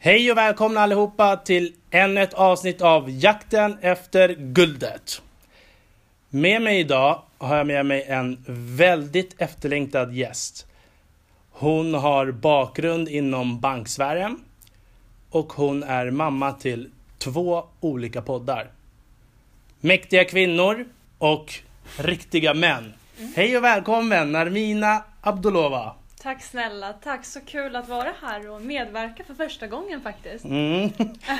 Hej och välkomna allihopa till ännu ett avsnitt av Jakten efter guldet. Med mig idag har jag med mig en väldigt efterlängtad gäst. Hon har bakgrund inom banksfären och hon är mamma till två olika poddar. Mäktiga kvinnor och riktiga män. Hej och välkommen Narmina Abdulova. Tack snälla, tack så kul att vara här och medverka för första gången faktiskt. Mm.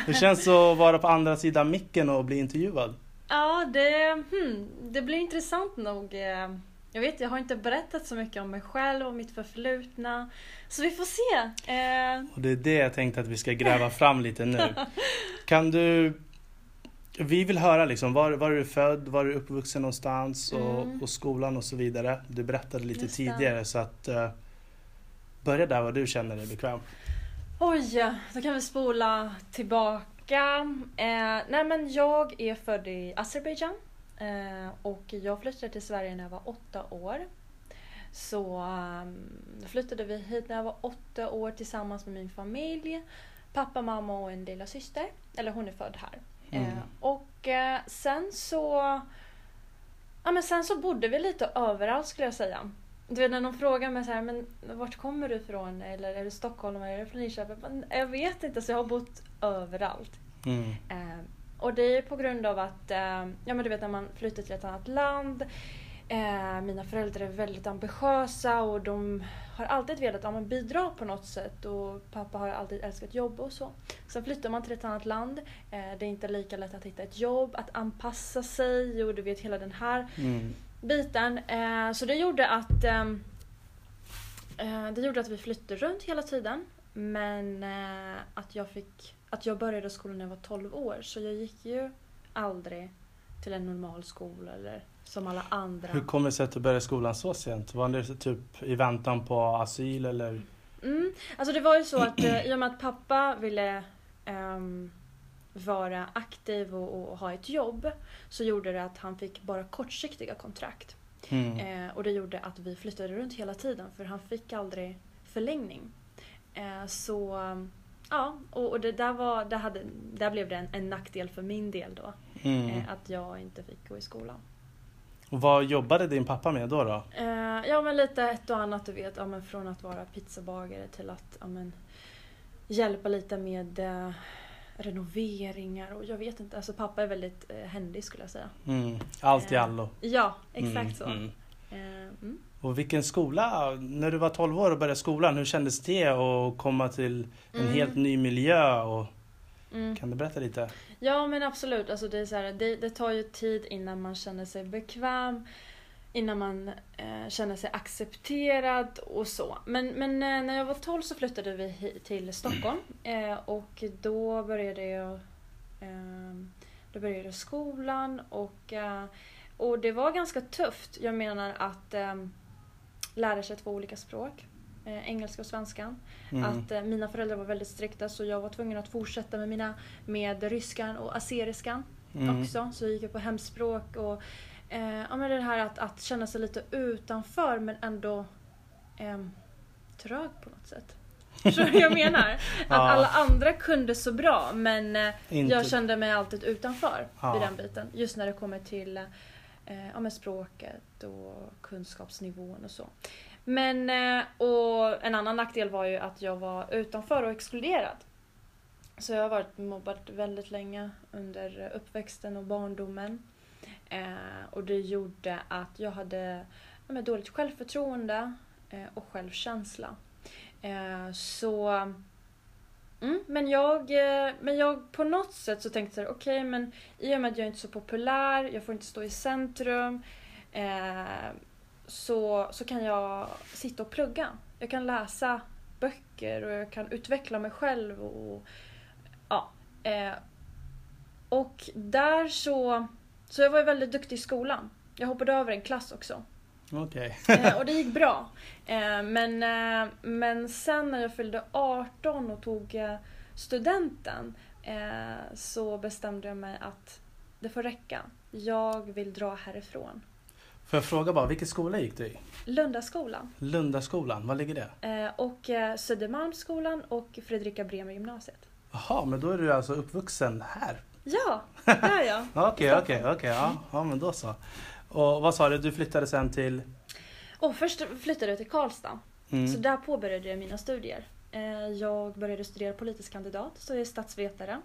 Hur känns att vara på andra sidan micken och bli intervjuad? Ja, det, hmm, det blir intressant nog. Eh, Jag vet, jag har inte berättat så mycket om mig själv och mitt förflutna. Så vi får se. Eh, Och det är det jag tänkte att vi ska gräva fram lite nu. Kan du... Vi vill höra liksom, var, var är du född, var är du uppvuxen någonstans och, Mm. och skolan och så vidare. Du berättade lite Just tidigare så att... Uh, börja där vad du känner dig bekväm. Oj, då kan vi spola tillbaka. Eh, nej men jag är född i Azerbajdzjan. Eh, och jag flyttade till Sverige när jag var åtta år. Så um, flyttade vi hit när jag var åtta år tillsammans med min familj. Pappa, mamma och en lilla syster. Eller hon är född här. Mm. Eh, och eh, sen så... Ja men sen så bodde vi lite överallt skulle jag säga. Du vet när de frågar mig så här, men vart kommer du ifrån? Eller är du stockholmare? Är du från Linköping? Men Jag vet inte, så jag har bott överallt. Mm. Eh, och det är på grund av att, eh, ja men du vet när man flyttar till ett annat land. Eh, mina föräldrar är väldigt ambitiösa och de har alltid velat ja, bidra på något sätt. Och pappa har alltid älskat jobb och så. Sen flyttar man till ett annat land. Eh, det är inte lika lätt att hitta ett jobb, att anpassa sig och du vet hela den här Mm. Biten. Eh, så det gjorde att ehm, eh, det gjorde att vi flyttade runt hela tiden. Men eh, att jag fick att jag började skolan när jag var 12 år så jag gick ju aldrig till en normal skola eller som alla andra. Hur kommer det sig att du började skolan så sent? Var det typ i väntan på asyl eller? Mm. Alltså det var ju så att i och med att pappa ville ehm, vara aktiv och, och ha ett jobb så gjorde det att han fick bara kortsiktiga kontrakt. Mm. Eh, och det gjorde att vi flyttade runt hela tiden för han fick aldrig förlängning. Eh, så ja, och, och det där, var, det hade, där blev det en, en nackdel för min del då. Mm. Eh, att jag inte fick gå i skolan. Och vad jobbade din pappa med då? då? Eh, ja men lite ett och annat du vet. Ja, men från att vara pizzabagare till att ja, men, hjälpa lite med eh, renoveringar och jag vet inte. Alltså pappa är väldigt eh, händig skulle jag säga. Mm. Allt i Eh, allo. Ja, exakt Mm, så. mm. Eh, mm. Och vilken skola, när du var 12 år och började skolan, hur kändes det att komma till en Mm. helt ny miljö? Och, Mm. kan du berätta lite? Ja men absolut, alltså det, är så här, det, det tar ju tid innan man känner sig bekväm. Innan man eh, känner sig accepterad och så. Men, men eh, när jag var 12 så flyttade vi till Stockholm. Eh, och då började jag eh, Då började jag skolan och, eh, och det var ganska tufft. Jag menar att eh, lära sig två olika språk. Eh, engelska och svenska. Mm. Att eh, mina föräldrar var väldigt strikta så jag var tvungen att fortsätta med mina med ryskan och azeriskan Mm. också. Så jag gick på hemspråk och eh, ja, men det här att, att känna sig lite utanför men ändå eh, trög på något sätt. Förstår du vad jag menar? Att Ja. alla andra kunde så bra men eh, jag kände mig alltid utanför Ja. vid den biten. Just när det kommer till eh, ja, men språket och kunskapsnivån och så. Men eh, och en annan nackdel var ju att jag var utanför och exkluderad. Så jag har varit mobbad väldigt länge under uppväxten och barndomen. Eh, och det gjorde att jag hade ja, dåligt självförtroende eh, och självkänsla. Eh, så... Mm, men, jag, eh, men jag på något sätt så tänkte jag okej okay, okej men i och med att jag inte är så populär, jag får inte stå i centrum. Eh, så, så kan jag sitta och plugga. Jag kan läsa böcker och jag kan utveckla mig själv. Och, ja, eh, och där så... Så jag var väldigt duktig i skolan. Jag hoppade över en klass också. Okej. Eh, och det gick bra. Eh, men, eh, men sen när jag fyllde 18 och tog studenten så bestämde jag mig att det får räcka. Jag vill dra härifrån. Får jag fråga bara, vilken skola gick du i? Lundaskolan. Lundaskolan, var ligger det? Eh, och eh, Södermalmsskolan och Fredrika Bremer gymnasiet. Jaha, men då är du alltså uppvuxen här? Ja, där ja. Okej, okej, okej. Ja, ja, men då så. Och vad sa du, du flyttade sen till? Och först flyttade jag till Karlstad. Mm. Så där påbörjade jag mina studier. Eh, jag började studera politisk kandidat, så jag är statsvetare.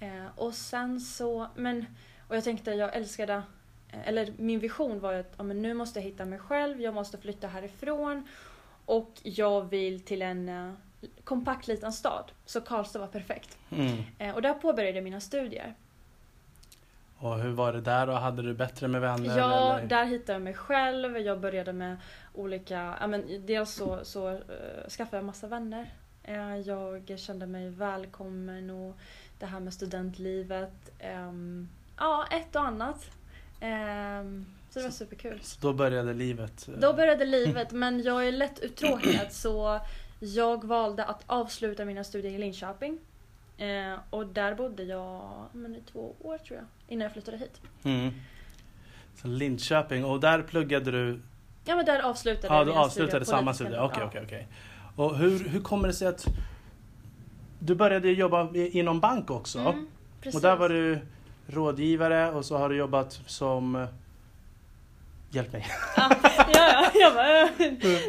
Eh, och sen så, men, och jag tänkte jag älskade, eh, eller min vision var ju att ja, men nu måste jag hitta mig själv, jag måste flytta härifrån och jag vill till en kompakt liten stad. Så Karlstad var perfekt. Mm. Eh, och där påbörjade jag mina studier. Och hur var det där då? Hade du bättre med vänner? Ja, eller? där hittade jag mig själv. Jag började med olika, ja men dels så, så uh, skaffade jag massa vänner. Eh, jag kände mig välkommen och det här med studentlivet. ehm, ja, ett och annat. Ehm, så det var superkul. Så då började livet? Då började livet, men jag är lätt uttråkad så jag valde att avsluta mina studier i Linköping. Eh, och där bodde jag men, i två år tror jag, innan jag flyttade hit. Mm. Så Linköping, och där pluggade du? Ja men där avslutade Ja, jag du mina avslutade studier, samma studier? Okej, ja. okej, okej. Och hur, hur kommer det sig att du började jobba inom bank också? Mm. Och där var du rådgivare och så har du jobbat som... Hjälp mig. Ja, ja, jag bara, eh,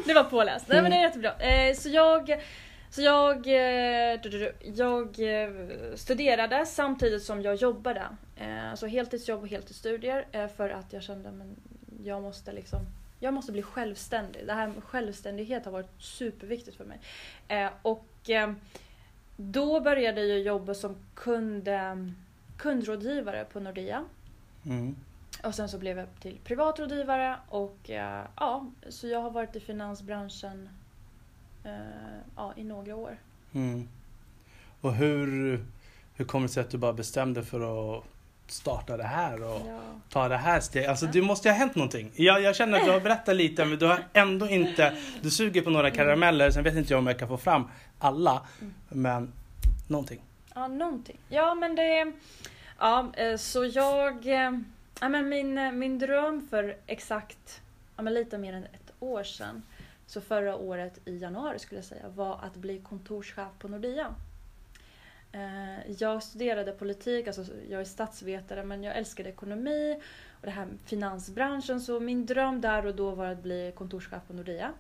det var påläst. Nej men det är jättebra. Eh, Så jag, så jag, eh, jag eh, studerade samtidigt som jag jobbade. Så heltidsjobb och heltidsstudier för att jag kände men jag måste liksom jag måste bli självständig. Det här med självständighet har varit superviktigt för mig. Och då började jag jobba som kund, kundrådgivare på Nordea. Mm. Och sen så blev jag till privatrådgivare och eh, ja, så jag har varit i finansbranschen eh, ja, i några år. Mm. Och hur, hur kommer det sig att du bara bestämde för att starta det här och Ja. ta det här steget? Alltså det måste ju ha hänt någonting. Jag, jag känner att du har berättat lite men du har ändå inte, du suger på några karameller, sen vet inte jag om jag kan få fram alla. Mm. Men någonting. ja, någonting. Ja, men det... Ja, eh, så jag... Ja, men min, eh, min dröm för exakt, ja, men lite mer än ett år sedan, så förra året i januari skulle jag säga, var att bli kontorschef på Nordea. Eh, Jag studerade politik, alltså jag är statsvetare men jag älskade ekonomi och det här finansbranschen så min dröm där och då var att bli kontorschef på Nordea.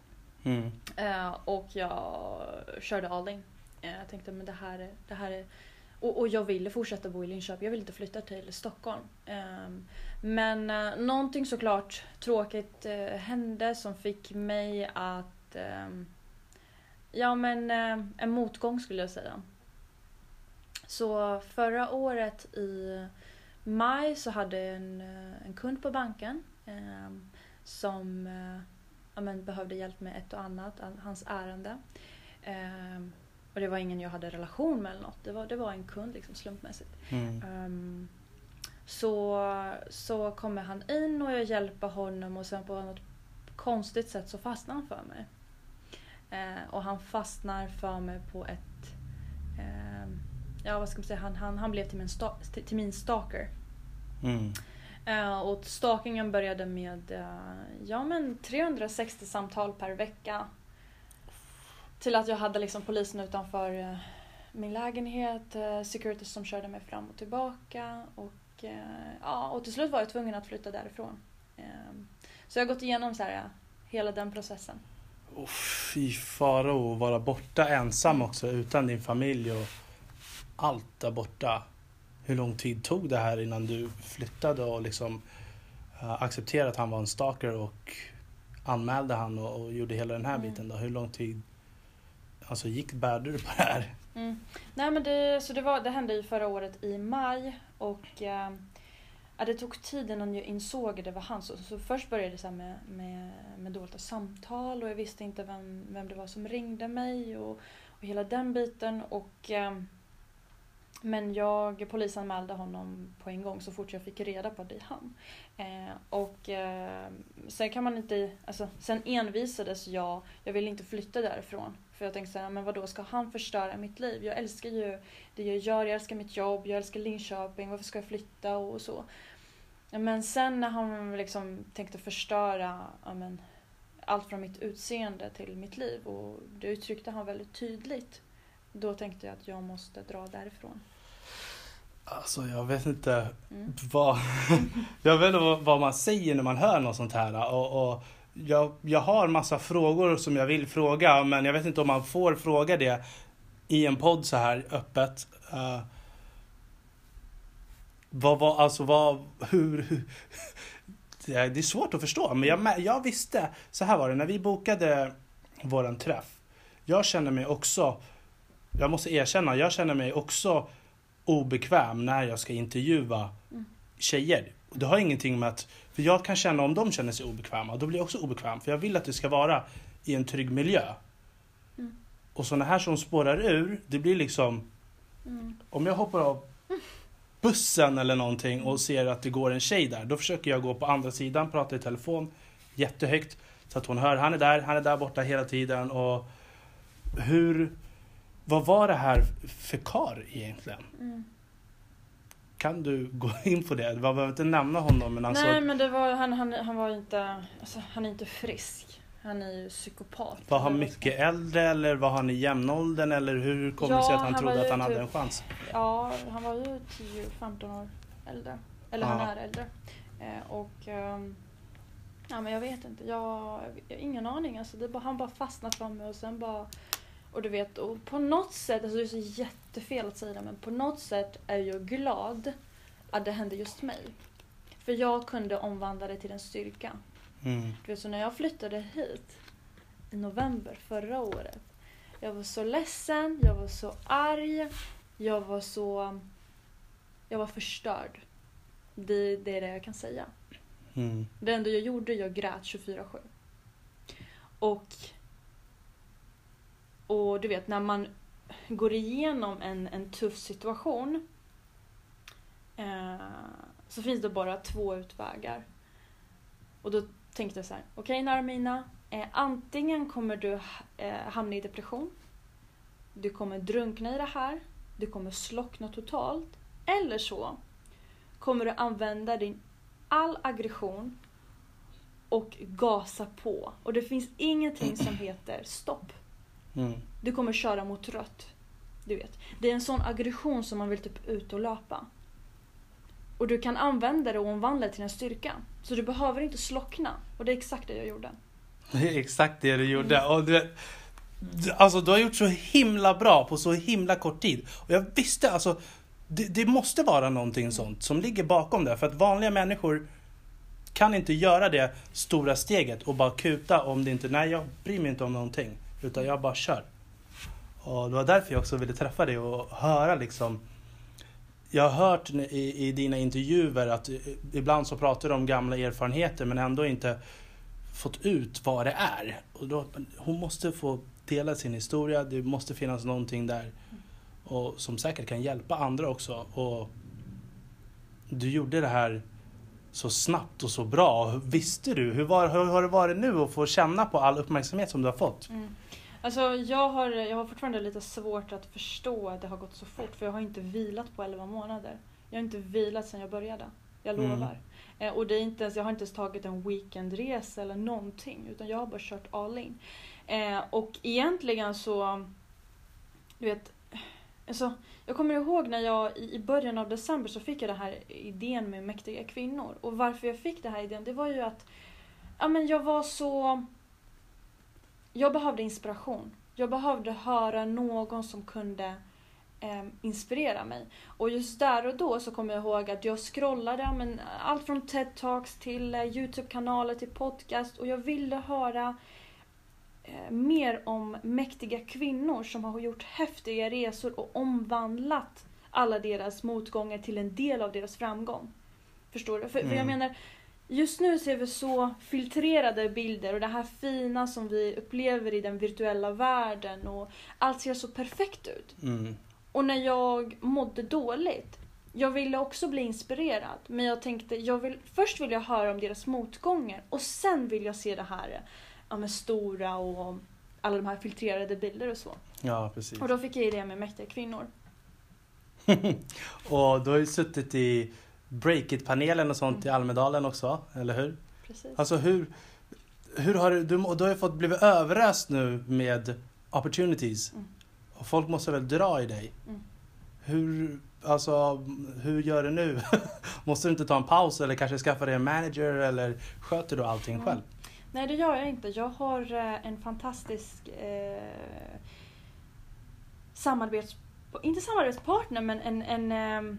Mm. Eh, och jag körde all in. Jag tänkte men det här är... Det här är och, och jag ville fortsätta bo i Linköping, jag ville inte flytta till Stockholm. Ehm, men uh, någonting såklart tråkigt eh, hände som fick mig att... Ehm, ja men eh, en motgång skulle jag säga. Så förra året i maj så hade jag en, en kund på banken ehm, som eh, ja, men, behövde hjälp med ett och annat, hans ärende. Ehm, och det var ingen jag hade relation med eller något. Det var, det var en kund liksom slumpmässigt. Mm. Ehm, så, så kommer han in och jag hjälper honom och sen på något konstigt sätt så fastnar han för mig. Eh, och han fastnar för mig på ett... ehm, ja vad ska man säga, han, han, han blev till min, sta, till, till min stalker. Mm. Eh, och stalkingen började med eh, ja, men 360 samtal per vecka. Till att jag hade liksom polisen utanför eh, min lägenhet, uh, security som körde mig fram och tillbaka. Och, eh, ja, och till slut var jag tvungen att flytta därifrån. Ehm, så jag har gått igenom så här, hela den processen. Oh, fy fara att vara borta ensam också utan din familj och allt där borta. Hur lång tid tog det här innan du flyttade och liksom accepterade att han var en stalker och anmälde han och, och gjorde hela den här Mm. biten då? Hur lång tid alltså, gick bärde du på det här? Mm. Nej men det, så det, var, det hände ju förra året i maj och eh, det tog tid innan jag insåg att det var han. Så, så först började det så här med, med, med dolda samtal och jag visste inte vem, vem det var som ringde mig och, och hela den biten. Och, eh, men jag polisanmälde honom på en gång så fort jag fick reda på att det är han. Eh, och eh, sen kan man inte, alltså, sen envisades jag, jag ville inte flytta därifrån. För jag tänkte såhär, men vadå ska han förstöra mitt liv? Jag älskar ju det jag gör, jag älskar mitt jobb, jag älskar Linköping, varför ska jag flytta och så. Men sen när han liksom tänkte förstöra men, allt från mitt utseende till mitt liv och det uttryckte han väldigt tydligt. Då tänkte jag att jag måste dra därifrån. Alltså jag vet inte Mm. vad, jag vet inte vad, vad man säger när man hör något sånt här. Och, och jag, jag har massa frågor som jag vill fråga men jag vet inte om man får fråga det i en podd så här öppet. Uh, vad var, alltså vad, hur, hur det är det är svårt att förstå men jag, jag visste, så här var det när vi bokade våran träff. Jag känner mig också, jag måste erkänna, jag känner mig också obekväm när jag ska intervjua Mm. tjejer. Det har ingenting med att, för jag kan känna om de känner sig obekväma, då blir jag också obekväm. För jag vill att det ska vara i en trygg miljö. Mm. Och sådana här som spårar ur, det blir liksom, Mm. om jag hoppar av bussen eller någonting och ser att det går en tjej där, då försöker jag gå på andra sidan, prata i telefon jättehögt. Så att hon hör, han är där, han är där borta hela tiden. Och hur, vad var det här för kar egentligen? Mm. Kan du gå in på det? Man behöver inte nämna honom men alltså, Nej men det var, han, han, han var inte, alltså, han är inte frisk. Han är ju psykopat. var han mycket äldre eller var han i jämnåldern eller hur kom det sig Ja, att han, han trodde att han hade typ- en chans? Ja, han var ju 10-15 år äldre. Eller han Ja. är äldre. Eh, och ehm, ja men jag vet inte, jag, jag har ingen aning. Alltså, bara, han bara fastnade för mig och sen bara och du vet, och på något sätt, alltså det är så jättefel att säga det, men på något sätt är jag glad att det hände just mig. För jag kunde omvandla det till en styrka. Mm. Du vet, så när jag flyttade hit i november förra året. Jag var så ledsen, jag var så arg, jag var så... Jag var förstörd. Det, det är det jag kan säga. Mm. Det enda jag gjorde, jag grät 24-7. Och... Och du vet, när man går igenom en, en tuff situation eh, så finns det bara två utvägar. Och då tänkte jag så här, okej Narmina, eh, antingen kommer du eh, hamna i depression, du kommer drunkna i det här, du kommer slockna totalt, eller så kommer du använda din all aggression och gasa på. Och det finns ingenting som heter stopp. Mm. Du kommer köra mot rött. Du vet. Det är en sån aggression som man vill typ ut och löpa. Och du kan använda det och omvandla det till en styrka. Så du behöver inte slockna. Och det är exakt det jag gjorde. Det är exakt det du gjorde. Och du, alltså, du har gjort så himla bra på så himla kort tid. Och jag visste alltså, det, det måste vara någonting sånt som ligger bakom det. För att vanliga människor kan inte göra det stora steget och bara kuta om det inte, nej jag bryr mig inte om någonting. Utan jag bara kör. Och det var därför jag också ville träffa dig och höra liksom jag har hört i, i dina intervjuer att ibland så pratar du om gamla erfarenheter men ändå inte fått ut vad det är. Och då, hon måste få dela sin historia, det måste finnas någonting där och som säkert kan hjälpa andra också. Och du gjorde det här så snabbt och så bra. Visste du? Hur, var, hur har det varit nu att få känna på all uppmärksamhet som du har fått? Mm. Alltså jag har, jag har fortfarande lite svårt att förstå att det har gått så fort för jag har inte vilat på 11 månader. Jag har inte vilat sedan jag började. Jag Mm. lovar. Eh, och det är inte ens, jag har inte ens tagit en weekendresa eller någonting utan jag har bara kört all in. Eh, och egentligen så, du vet, alltså, jag kommer ihåg när jag i i början av december så fick jag den här idén med mäktiga kvinnor. Och varför jag fick den här idén det var ju att ja, men jag var så jag behövde inspiration. Jag behövde höra någon som kunde eh, inspirera mig. Och just där och då så kommer jag ihåg att jag scrollade men, allt från TED-talks till eh, Youtube-kanaler till podcast och jag ville höra eh, mer om mäktiga kvinnor som har gjort häftiga resor och omvandlat alla deras motgångar till en del av deras framgång. Förstår du? För, för jag Mm. menar, Just nu ser vi så filtrerade bilder och det här fina som vi upplever i den virtuella världen och allt ser så perfekt ut. Mm. Och när jag mådde dåligt, jag ville också bli inspirerad men jag tänkte, jag vill, först vill jag höra om deras motgångar och sen vill jag se det här ja, med stora och alla de här filtrerade bilder och så. Ja, precis. Och då fick jag idén med mäktiga kvinnor. och du har ju suttit i Breakit-panelen och sånt i Almedalen också, eller hur? Precis. Alltså hur, hur har du, du, du har ju fått blivit överöst nu med opportunities. Mm. Och folk måste väl dra i dig? Mm. Hur, alltså, hur gör du nu? måste du inte ta en paus eller kanske skaffa dig en manager eller sköter du allting Mm. själv? Nej, det gör jag inte. Jag har eh, en fantastisk eh, samarbets... Inte samarbetspartner, men en, en, eh,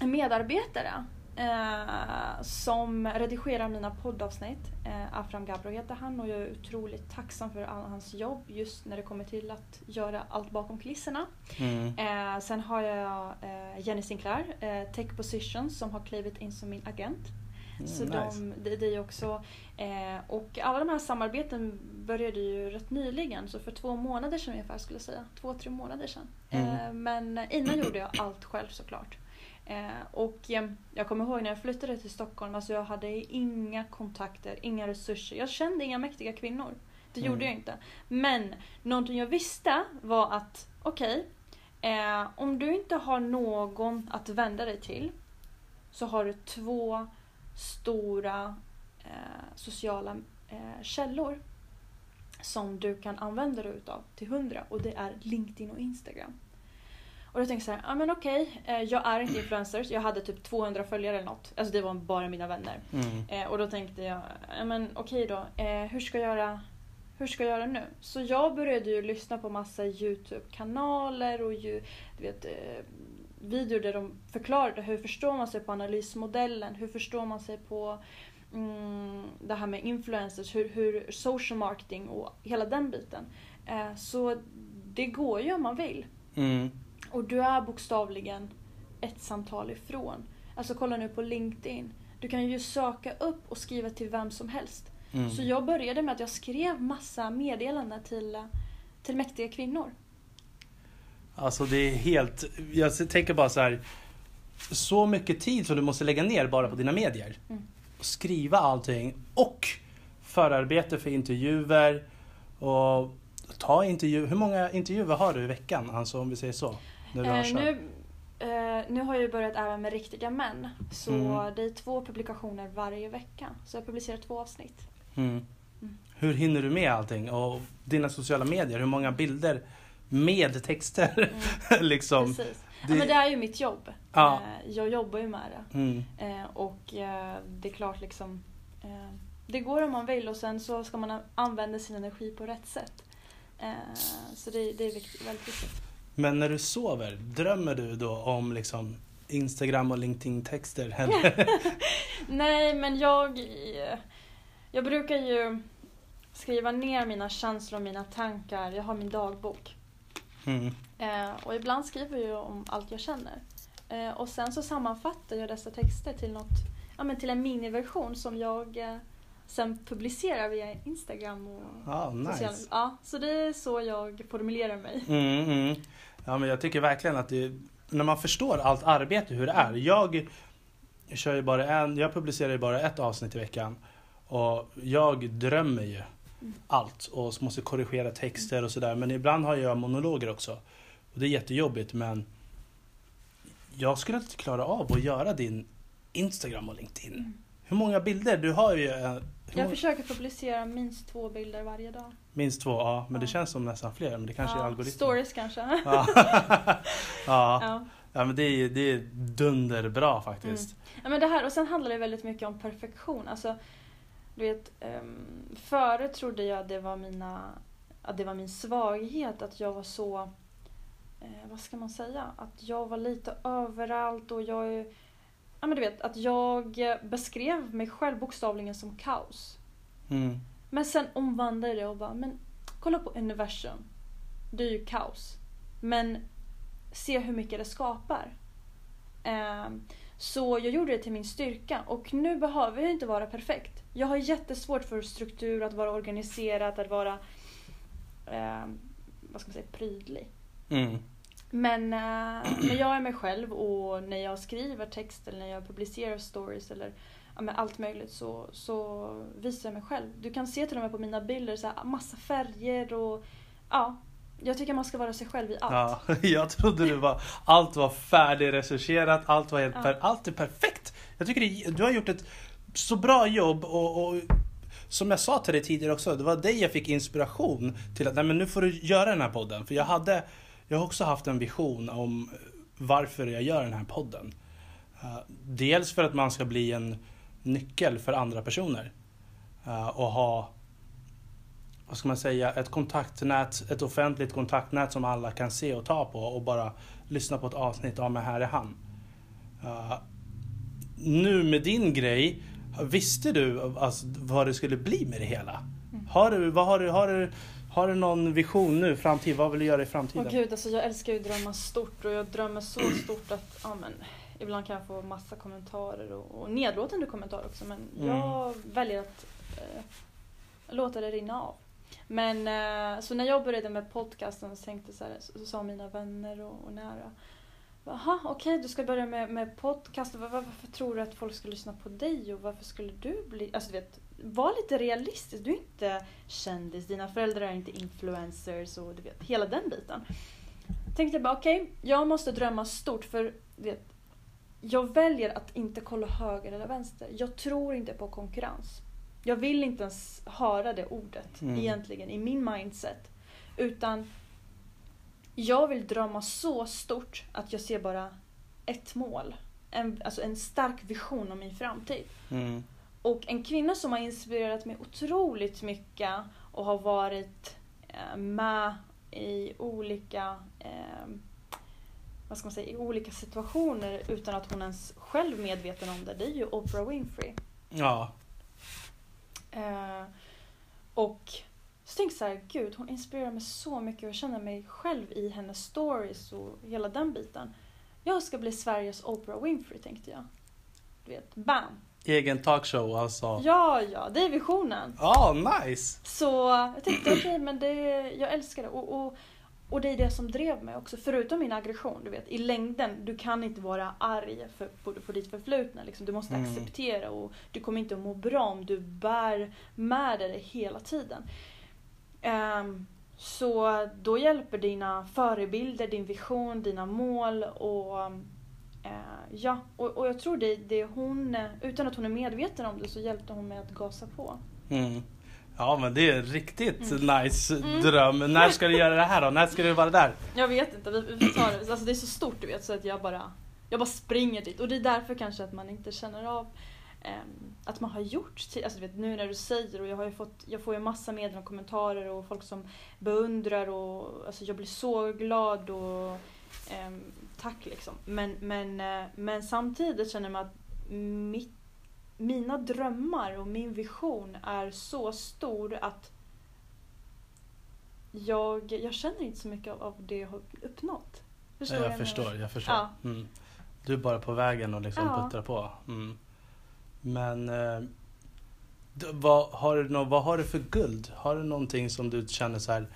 en medarbetare eh, som redigerar mina poddavsnitt. Eh, Afram Gabro heter han och jag är otroligt tacksam för all hans jobb just när det kommer till att göra allt bakom kulisserna. Mm. Eh, sen har jag eh, Jenny Sinclair, eh, Tech Position, som har klivit in som min agent. Så Mm, nice. de, det, är också, eh, och alla de här samarbeten började ju rätt nyligen, så för två månader sedan ungefär skulle jag säga. Två, tre månader sedan. Mm. Men innan gjorde jag allt själv såklart. Eh, och jag kommer ihåg när jag flyttade till Stockholm, alltså jag hade inga kontakter, inga resurser. Jag kände inga mäktiga kvinnor. Det Mm. gjorde jag inte. Men någonting jag visste var att, okej, eh, om du inte har någon att vända dig till så har du två stora eh, sociala eh, källor som du kan använda dig utav till hundra och det är LinkedIn och Instagram. Och då tänkte jag så här, ja men okej, eh, jag är inte influencer, jag hade typ 200 följare eller något. Alltså det var bara mina vänner. Mm. Eh, och då tänkte jag, ja men okej då, eh, hur ska jag göra hur ska jag göra nu? Så jag började ju lyssna på massa Youtube-kanaler och ju, du vet, videor där de förklarade hur förstår man sig på analysmodellen, hur förstår man sig på mm, det här med influencers, hur, hur social marketing och hela den biten. Eh, så det går ju om man vill. Mm. Och du är bokstavligen ett samtal ifrån. Alltså kolla nu på LinkedIn. Du kan ju söka upp och skriva till vem som helst. Mm. Så jag började med att jag skrev massa meddelanden till, till mäktiga kvinnor. Alltså det är helt, jag tänker bara så här. Så mycket tid som du måste lägga ner bara på dina medier. Mm. Skriva allting och förarbete för intervjuer och ta intervju. Hur många intervjuer har du i veckan? Alltså om vi säger så. Har Eh, kört. nu, eh, nu har jag börjat även med riktiga män. Så Mm. det är två publikationer varje vecka. Så jag publicerar två avsnitt. Mm. Mm. Hur hinner du med allting? Och dina sociala medier, hur många bilder med texter? Mm, liksom. precis. det- Ja, men det är ju mitt jobb. Ja. Eh, jag jobbar ju med det. Mm. Eh, och det är klart liksom Det går om man vill och sen så ska man använda sin energi på rätt sätt. Så det, det är viktigt, väldigt viktigt. Men när du sover, drömmer du då om liksom Instagram och LinkedIn-texter? Nej men jag Jag brukar ju skriva ner mina känslor och mina tankar. Jag har min dagbok. Mm. Eh, och ibland skriver jag om allt jag känner. Eh, och sen så sammanfattar jag dessa texter till något, ja men till en miniversion som jag eh, sen publicerar via Instagram och sociala- nice. Ja, så det är så jag formulerar mig. Mm, mm. Ja, men jag tycker verkligen att det, när man förstår allt arbete hur det är. Jag kör ju bara en, jag publicerar ju bara ett avsnitt i veckan. Och jag drömmer ju allt och måste korrigera texter och sådär. Men ibland har jag monologer också. Och det är jättejobbigt men jag skulle inte klara av att göra din Instagram och LinkedIn. Mm. Hur många bilder? Du har ju en, hur Jag försöker publicera minst två bilder varje dag. minst två, ja. Men det Ja. känns som nästan fler. Men det kanske är ja, algoritmen. stories kanske. Ja. ja. ja. men det är, det är dunderbra faktiskt. Ja, men det här, och sen handlar det väldigt mycket om perfektion. Alltså, du vet, um, före trodde jag att det var, mina, att det var min svaghet, att jag var så... Eh, vad ska man säga? Att jag var lite överallt och jag... är- Ja, men du vet, att jag beskrev mig själv bokstavligen som kaos. Mm. Men sen omvandlade jag och bara, men kolla på universum. Det är ju kaos. Men se hur mycket det skapar. Ehm, så jag gjorde det till min styrka och nu behöver jag inte vara perfekt. Jag har jättesvårt för struktur, att vara organiserad, att vara ehm, vad ska man säga, prydlig. Mm. Men eh, när jag är mig själv och när jag skriver text eller när jag publicerar stories eller ja, men allt möjligt så, så visar jag mig själv. Du kan se till och med på mina bilder så här, massa färger och ja, jag tycker man ska vara sig själv i allt. Ja, jag trodde det var, allt var färdigrecenserat, allt var helt Ja. per, allt är perfekt. Jag tycker det, du har gjort ett så bra jobb och, och som jag sa till dig tidigare också, det var dig jag fick inspiration till att nej men nu får du göra den här podden. För jag hade, jag har också haft en vision om varför jag gör den här podden. Uh, dels för att man ska bli en nyckel för andra personer. Uh, och ha, vad ska man säga, ett kontaktnät, ett offentligt kontaktnät som alla kan se och ta på och bara lyssna på ett avsnitt, ja men här är han. Nu med din grej, visste du alltså, vad det skulle bli med det hela? Mm. Har, du, vad har, du, har, du, har du någon vision nu, framtid? Vad vill du göra i framtiden? Åh gud, alltså jag älskar ju att drömma stort och jag drömmer så stort att ja, men, ibland kan jag få massa kommentarer och, och nedlåtande kommentarer också men mm. jag väljer att eh, låta det rinna av. Men eh, så när jag började med podcasten så tänkte så, här, så, så sa mina vänner och, och nära Jaha, okej, okay, du ska börja med, med podcast. Var, varför tror du att folk ska lyssna på dig och varför skulle du bli... Alltså du vet, var lite realistisk. Du är inte kändis, dina föräldrar är inte influencers och du vet, hela den biten. Tänkte bara, okej, okay, jag måste drömma stort för vet, jag väljer att inte kolla höger eller vänster. Jag tror inte på konkurrens. Jag vill inte ens höra det ordet mm. egentligen i min mindset. Utan jag vill drömma så stort att jag ser bara ett mål. En, alltså en stark vision om min framtid. Mm. Och en kvinna som har inspirerat mig otroligt mycket och har varit eh, med i olika eh, vad ska man säga, i olika situationer utan att hon ens själv är medveten om det, det är ju Oprah Winfrey. Ja. Eh, och så tänkte jag så här, gud hon inspirerar mig så mycket och jag känner mig själv i hennes stories och hela den biten. Jag ska bli Sveriges Oprah Winfrey tänkte jag. Du vet, bam! Egen talkshow alltså? Ja, ja, det är visionen. Ja, oh, nice! Så jag tänkte okej, okay, men det, jag älskar det. Och, och, och det är det som drev mig också, förutom min aggression. Du vet, i längden, du kan inte vara arg för, på, på ditt förflutna. Liksom. Du måste mm. acceptera och du kommer inte att må bra om du bär med dig det hela tiden. Um, så då hjälper dina förebilder, din vision, dina mål och ja, och, och jag tror det, det hon, utan att hon är medveten om det så hjälpte hon mig att gasa på. Mm. Ja men det är en riktigt mm. nice mm. dröm. När ska du göra det här då? När ska du vara där? Jag vet inte, vi, vi tar det. Alltså det är så stort du vet så att jag bara, jag bara springer dit. Och det är därför kanske att man inte känner av um, att man har gjort, alltså du vet nu när du säger och jag har ju fått, jag får ju massa meddelanden och kommentarer och folk som beundrar och alltså jag blir så glad och um, tack liksom. Men, men, uh, men samtidigt känner jag att mitt, mina drömmar och min vision är så stor att jag, jag känner inte så mycket av, av det jag har uppnått. Förstår jag, jag förstår, jag förstår. Ja. Mm. Du är bara på vägen och liksom ja. puttrar på. Mm. Men eh, vad, har du vad har du för guld? Har du någonting som du känner så här,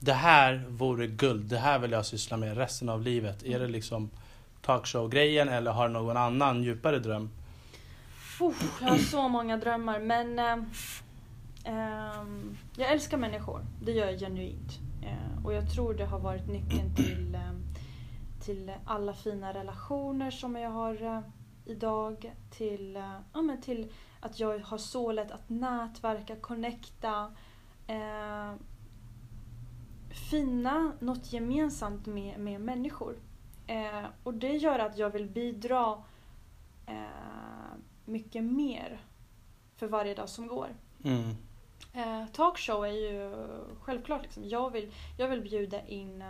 det här vore guld, det här vill jag syssla med resten av livet? Är det liksom talkshow-grejen eller har du någon annan djupare dröm? Oh, jag har så många drömmar men eh, eh, jag älskar människor, det gör jag genuint. Eh, och jag tror det har varit nyckeln till, eh, till alla fina relationer som jag har eh, idag till, eh, ja, men till att jag har så lätt att nätverka, connecta, eh, finna något gemensamt med, med människor. Eh, och det gör att jag vill bidra eh, mycket mer för varje dag som går. Mm. Eh, talkshow är ju självklart, liksom, jag, vill, jag vill bjuda in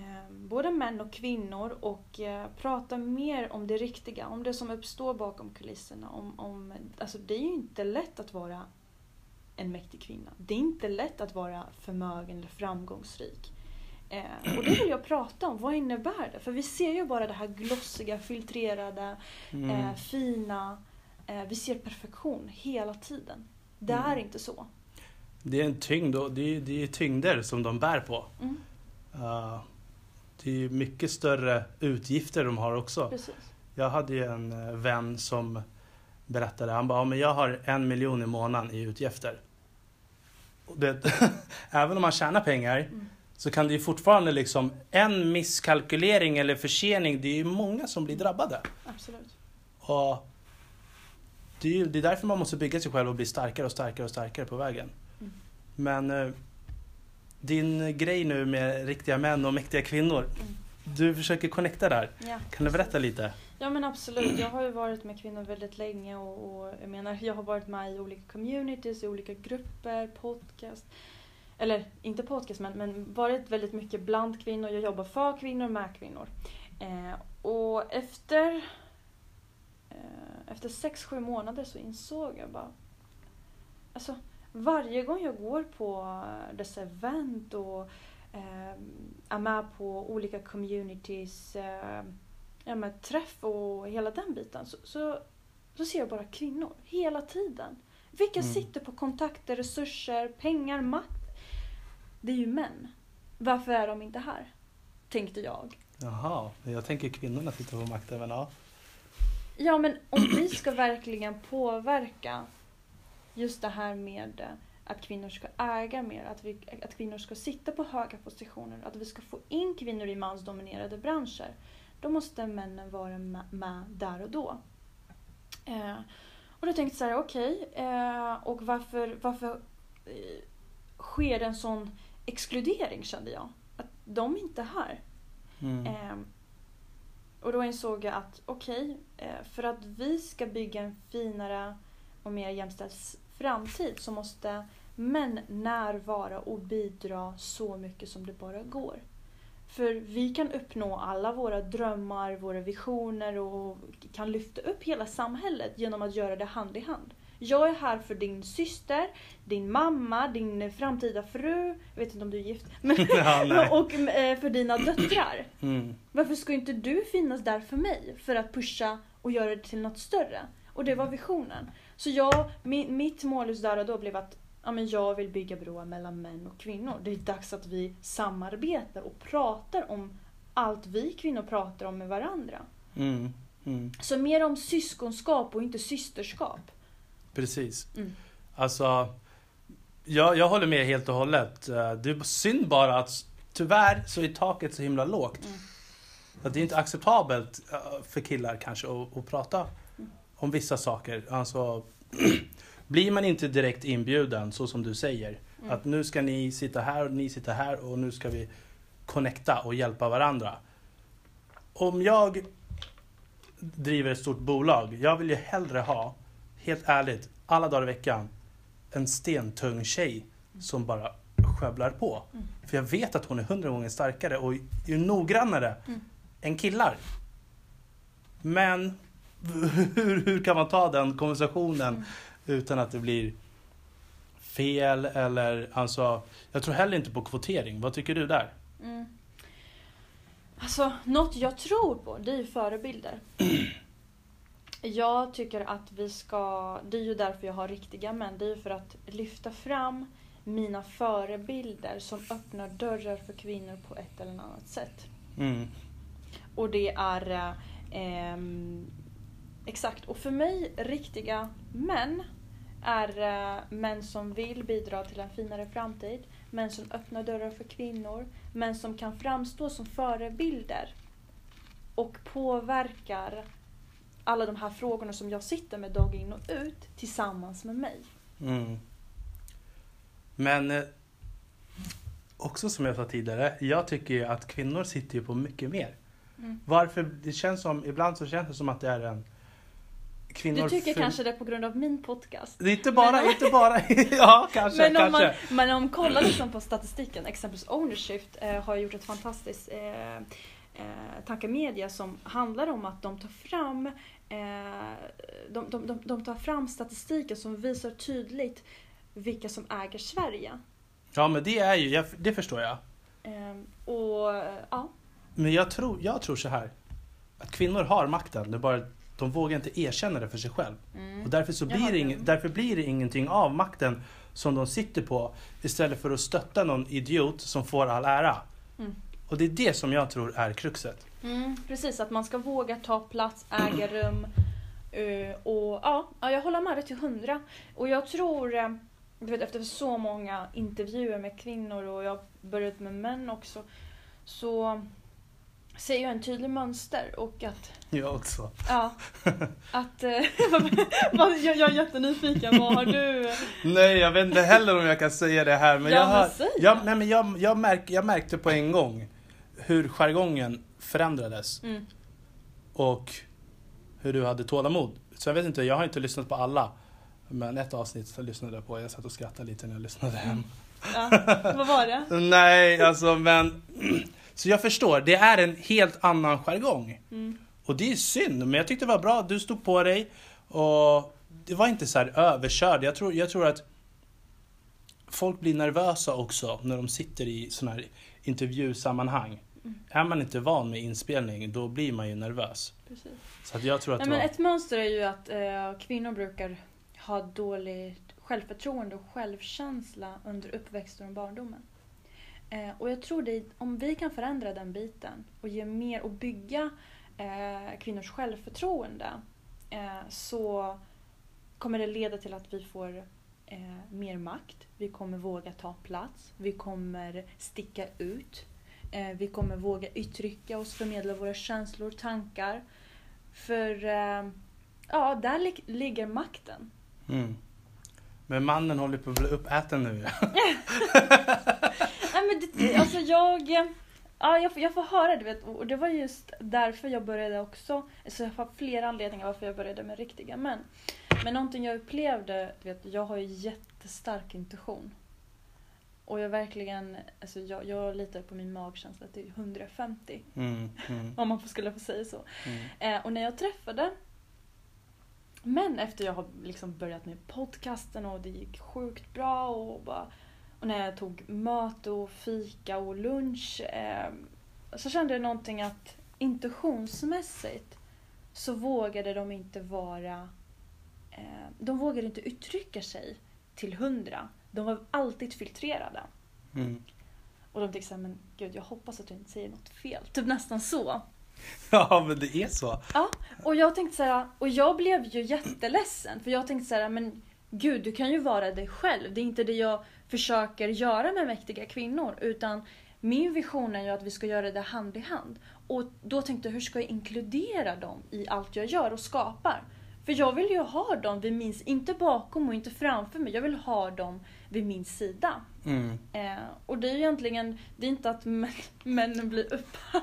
Ehm, både män och kvinnor och eh, prata mer om det riktiga, om det som uppstår bakom kulisserna. Om, om, alltså det är ju inte lätt att vara en mäktig kvinna. Det är inte lätt att vara förmögen eller framgångsrik. Eh, och det vill jag prata om. Vad innebär det? För vi ser ju bara det här glossiga, filtrerade, mm. eh, fina. Eh, vi ser perfektion hela tiden. Det mm. är inte så. Det är en tyngd och det är, det är tyngder som de bär på. Mm. Uh, det är mycket större utgifter de har också. Precis. Jag hade ju en eh, vän som berättade, han bara, ja, men jag har en miljon i månaden i utgifter. Det, även om man tjänar pengar mm. så kan det ju fortfarande liksom en misskalkylering eller försening, det är ju många som blir drabbade. Absolut. Och det är, ju, det är därför man måste bygga sig själv och bli starkare och starkare och starkare på vägen. Mm. Men eh, din grej nu med riktiga män och mäktiga kvinnor, du försöker connecta där. Ja. Kan du berätta lite? Ja men absolut, jag har ju varit med kvinnor väldigt länge och, och jag menar jag har varit med i olika communities, i olika grupper, podcast. Eller inte podcast men, men varit väldigt mycket bland kvinnor. Jag jobbar för kvinnor, med kvinnor. Eh, och efter eh, efter sex, sju månader så insåg jag bara Alltså varje gång jag går på dessa event och eh, är med på olika communities eh, ja, med träff och hela den biten så, så, så ser jag bara kvinnor hela tiden. Vilka Mm. sitter på kontakter, resurser, pengar, makt? Det är ju män. Varför är de inte här? Tänkte jag. Jaha, jag tänker kvinnorna sitter på makten, men ja. Ja men om vi ska verkligen påverka just det här med eh, att kvinnor ska äga mer, att, vi, att kvinnor ska sitta på höga positioner, att vi ska få in kvinnor i mansdominerade branscher. Då måste männen vara med, där och då. Eh, och då tänkte jag så här, okej, eh, och varför, varför eh, sker en sån exkludering kände jag? Att de inte är här. Mm. Ehm, och då insåg jag att okej, eh, för att vi ska bygga en finare och mer jämställd framtid så måste män närvara och bidra så mycket som det bara går. För vi kan uppnå alla våra drömmar, våra visioner och kan lyfta upp hela samhället genom att göra det hand i hand. Jag är här för din syster, din mamma, din framtida fru, jag vet inte om du är gift, men, ja, och eh, för dina döttrar. Mm. Varför ska inte du finnas där för mig? För att pusha och göra det till något större. Och det var visionen. Så jag, mi, mitt mål just där och då blev att ja, men jag vill bygga broar mellan män och kvinnor. Det är dags att vi samarbetar och pratar om allt vi kvinnor pratar om med varandra. Mm. Mm. Så mer om syskonskap och inte systerskap. Precis. Mm. Alltså, jag, jag håller med helt och hållet. Eh, Det är synd bara att tyvärr så är taket så himla lågt. Mm. Att det är inte acceptabelt eh, för killar kanske att, att prata Mm. om vissa saker. Alltså, blir man inte direkt inbjuden så som du säger. Mm. Att nu ska ni sitta här och ni sitter här och nu ska vi connecta och hjälpa varandra. Om jag driver ett stort bolag, jag vill ju hellre ha, helt ärligt, alla dagar i veckan, en stentung tjej som bara skövlar på. Mm. För jag vet att hon är hundra gånger starkare och är noggrannare Mm. än killar. Men hur, hur kan man ta den konversationen Mm. Utan att det blir fel eller alltså, jag tror heller inte på kvotering. Vad tycker du där? Mm. Alltså, något jag tror på, det är ju förebilder. Jag tycker att vi ska, det är ju därför jag har riktiga män, det är ju för att lyfta fram mina förebilder som öppnar dörrar för kvinnor på ett eller annat sätt. Mm. Och det är eh, exakt. Och för mig, riktiga män är eh, män som vill bidra till en finare framtid. Män som öppnar dörrar för kvinnor. Män som kan framstå som förebilder. Och påverkar alla de här frågorna som jag sitter med dag in och ut tillsammans med mig. Mm. Men eh, också som jag sa tidigare, jag tycker ju att kvinnor sitter ju på mycket mer. Mm. Varför? Det känns som, ibland så känns det som att det är en kvinnor Du tycker för- kanske det på grund av min podcast. Det är inte bara, Men- inte bara, ja kanske, Men om, man, kanske. men om man kollar liksom på statistiken, exempelvis Ownershift eh, har gjort ett fantastiskt eh, eh, tankemedia som handlar om att de tar fram eh, de, de, de, de tar fram statistiken som visar tydligt vilka som äger Sverige. Ja men det är ju, jag, det förstår jag. Eh, och ja, Men jag tror, jag tror så här. Att kvinnor har makten, det är bara de vågar inte erkänna det för sig själv. mm. Och därför, så blir det ing, därför blir det ingenting av makten som de sitter på istället för att stötta någon idiot som får all ära. Mm. Och det är det som jag tror är kruxet. Mm, precis, att man ska våga ta plats, äga rum. eh, och ja, ja, jag håller med dig till hundra. Och jag tror... eh, du vet, efter så många intervjuer med kvinnor och jag har börjat med män också. Så ser jag en tydlig mönster och att... Jag också. Ja. Att... eh, jag, jag är jättenyfiken. Vad har du? Nej, jag vet inte heller om jag kan säga det här. Men Ja, jag, men har, säg jag, nej, men jag, jag, märk, jag märkte på en gång hur jargongen förändrades. Mm. Och hur du hade tålamod. Så jag vet inte, jag har inte lyssnat på alla. Men ett avsnitt så lyssnade jag på. Jag satt och skrattade lite när jag lyssnade hem. Ja. Vad var det? Nej, alltså men... Så jag förstår, det är en helt annan jargong. Mm. Och det är synd, men jag tyckte det var bra. Du stod på dig. Och det var inte så här överkörd. Jag tror, jag tror att folk blir nervösa också när de sitter i sådana här intervjusammanhang. Mm. Är man inte van med inspelning, då blir man ju nervös. Precis. Så att jag tror att Nej, men var... ett mönster är ju att eh, kvinnor brukar ha dåligt självförtroende och självkänsla under uppväxten och barndomen. Eh, och jag tror det, om vi kan förändra den biten och ge mer och bygga eh, kvinnors självförtroende eh, så kommer det leda till att vi får eh, mer makt. Vi kommer våga ta plats. Vi kommer sticka ut. Eh, vi kommer våga uttrycka oss, förmedla våra känslor, tankar. För eh, ja, där lig- ligger makten. Mm. Men mannen håller på att bli uppäten nu. Nej, men det, alltså jag, ja, jag, får- jag får höra det vet, och det var just därför jag började också. Alltså jag har flera anledningar varför jag började med riktiga män. Men någonting jag upplevde, du vet, jag har ju jättestark intuition. Och jag verkligen, alltså jag, jag litar på min magkänsla till 150. Mm, mm, Om man skulle få säga så. mm. Eh, och när jag träffade män efter jag har liksom börjat med podcasten och det gick sjukt bra och, bara, och när jag tog möte och fika och lunch eh, så kände jag någonting att intuitionsmässigt så vågade de inte vara eh, de vågade inte uttrycka sig till hundra. De var alltid filtrerade. Mm. Och de tänkte såhär, men gud jag hoppas att du inte säger något fel. Typ nästan så. Ja, men det är så. Och jag tänkte så här, och jag blev ju jätteledsen för jag tänkte så här, men gud du kan ju vara dig själv. Det är inte det jag försöker göra med mäktiga kvinnor utan min vision är ju att vi ska göra det hand i hand. Och då tänkte jag, hur ska jag inkludera dem i allt jag gör och skapar? För jag vill ju ha dem vid min, inte bakom och inte framför mig, jag vill ha dem vid min sida. Mm. Eh, och det är ju egentligen, det är inte att män, männen blir uppätna.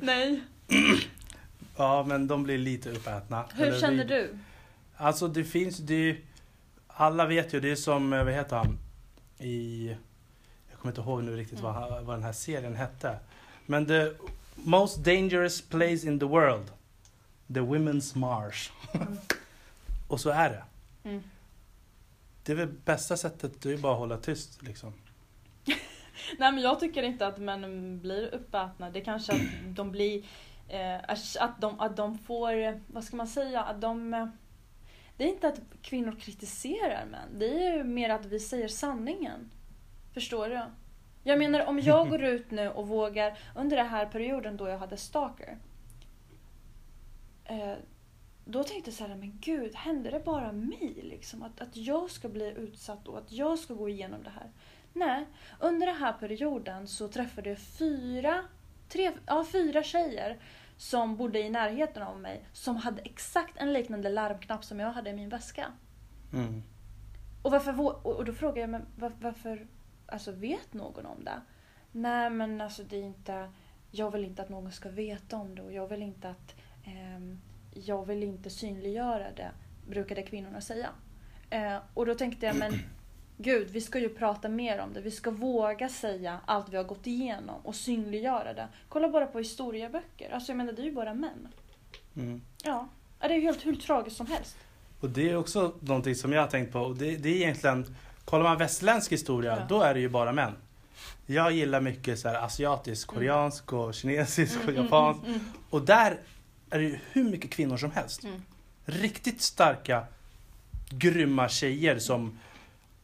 Nej. Ja, men de blir lite uppätna. Hur Eller känner vi- du? Alltså det finns, det alla vet ju, det är som, eh, vad heter han? I, jag kommer inte ihåg nu riktigt vad, Mm. han- vad den här serien hette. Men the most dangerous place in the world. The Women's March. Mm. Och så är det. Mm. Det är väl bästa sättet, det är bara att hålla tyst liksom. Nej men jag tycker inte att männen blir uppätna. Det är kanske att de blir... Eh, att, de, att de får... Vad ska man säga? Att de... Det är inte att kvinnor kritiserar män. Det är ju mer att vi säger sanningen. Förstår du? Jag menar om jag går ut nu och vågar... Under den här perioden då jag hade stalker. Eh, då tänkte jag så här, men gud, händer det bara mig? Liksom? Att, att jag ska bli utsatt och att jag ska gå igenom det här. Nej, under den här perioden så träffade jag fyra, tre, ja, fyra tjejer som bodde i närheten av mig som hade exakt en liknande larmknapp som jag hade i min väska. Mm. Och, varför, och då frågade jag, men var, varför alltså, vet någon om det? Nej men alltså det är inte, jag vill inte att någon ska veta om det och jag vill inte att, ehm, jag vill inte synliggöra det, brukade kvinnorna säga. Eh, och då tänkte jag, men gud vi ska ju prata mer om det, vi ska våga säga allt vi har gått igenom och synliggöra det. Kolla bara på historieböcker, alltså jag menar det är ju bara män. Mm. Ja, det är ju helt hur tragiskt som helst. Och det är också någonting som jag har tänkt på. Och det, det är egentligen, kollar man västerländsk historia, Ja. då är det ju bara män. Jag gillar mycket så här asiatisk, Mm. koreansk och kinesisk och Mm, mm, japansk. mm, mm. Och där är det ju hur mycket kvinnor som helst. Mm. Riktigt starka, grymma tjejer som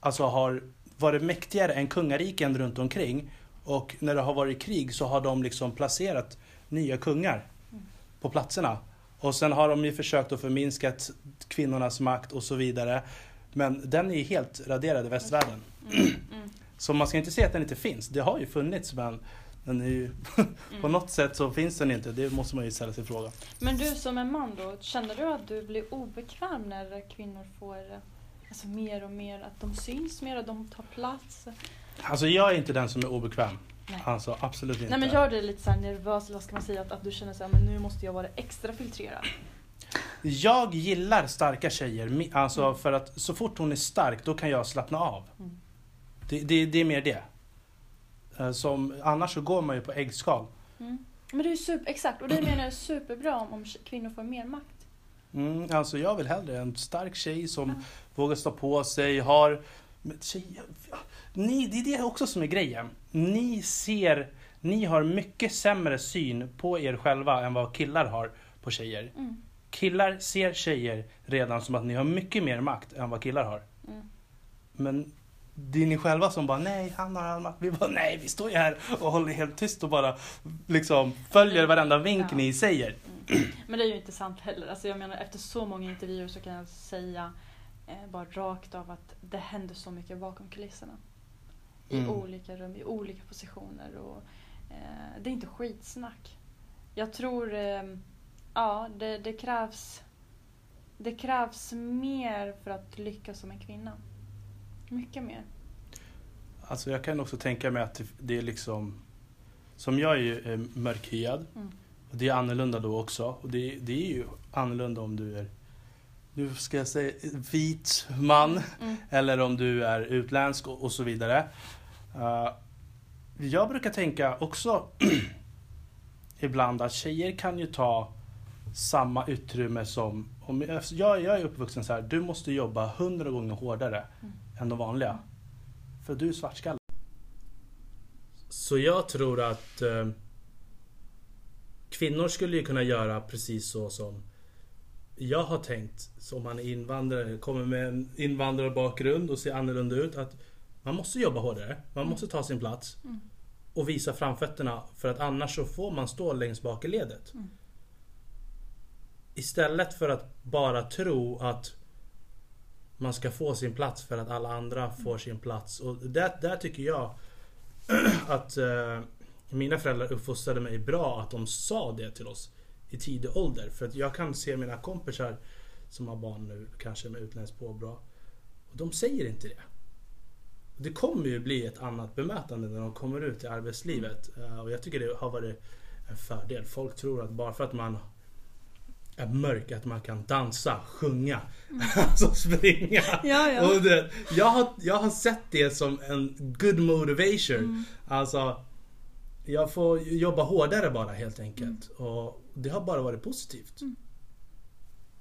alltså har varit mäktigare än kungariken runt omkring. Och när det har varit krig så har de liksom placerat nya kungar på platserna. Och sen har de ju försökt att förminska kvinnornas makt och så vidare. Men den är ju helt raderad i västvärlden. Mm. Mm. Så man ska inte säga att den inte finns. Det har ju funnits men den är ju, på Mm. något sätt så finns den inte. Det måste man ju ställa sig frågan. Men du som är man då, känner du att du blir obekväm när kvinnor får eh, alltså, mer och mer, att de syns mer och de tar plats? Alltså jag är inte den som är obekväm. Nej. Alltså absolut inte. Nej men gör det lite så nervös, eller vad ska man säga, att, att du känner så här, men nu måste jag vara extra filtrerad. Jag gillar starka tjejer. Alltså Mm. för att så fort hon är stark då kan jag slappna av. Mm. Det, det, det är mer det. Eh, Som, annars så går man ju på äggskal. Mm. Men det är super, exakt, och det menar jag är superbra om, om kvinnor får mer makt. Mm, alltså jag vill hellre en stark tjej som Ja. vågar stå på sig, har... Men tjejer, ni, det är det också som är grejen. Ni ser, ni har mycket sämre syn på er själva än vad killar har på tjejer. Mm. Killar ser tjejer redan som att ni har mycket mer makt än vad killar har. Mm. Men det är ni själva som bara nej, han har all makt. Vi bara nej, vi står ju här och håller helt tyst och bara liksom följer varenda vink Ja. ni säger. Men det är ju inte sant heller. Alltså jag menar efter så många intervjuer så kan jag säga eh, bara rakt av att det händer så mycket bakom kulisserna. I Mm. olika rum, i olika positioner. Och, eh, det är inte skitsnack. Jag tror, eh, ja det, det krävs det krävs mer för att lyckas som en kvinna. Mycket mer. Alltså jag kan också tänka mig att det- är liksom Som jag är ju mörkhyad Mm. Och det är annorlunda då också och det, det är ju annorlunda om du är Nu ska jag säga vit man Mm. eller om du är utländsk och, och så vidare. Eh, jag brukar tänka också ibland att tjejer kan ju ta samma utrymme som... Om, jag, jag är uppvuxen så här, du måste jobba hundra gånger hårdare Mm. än de vanliga. För du är svartskalle. Så jag tror att eh, kvinnor skulle ju kunna göra precis så som jag har tänkt. Så om man är invandrare, kommer med en invandrarbakgrund och ser annorlunda ut. Att man måste jobba hårdare. Man måste ta sin plats. Mm. Och visa framfötterna. För att annars så får man stå längst bak i ledet. Mm. Istället för att bara tro att man ska få sin plats för att alla andra får sin plats. Och där, där tycker jag att eh, mina föräldrar uppfostrade mig bra att de sa det till oss i tidig ålder. För att jag kan se mina kompisar som har barn nu, kanske med utländskt påbrå. Och de säger inte det. Det kommer ju bli ett annat bemötande när de kommer ut i arbetslivet. Eh, Och jag tycker det har varit en fördel. Folk tror att bara för att man är mörk att man kan dansa, sjunga, alltså springa. Ja, ja. Och det, jag, har, jag har sett det som en good motivation. Mm. Alltså, jag får jobba hårdare bara helt enkelt. Och det har bara varit positivt. Mm.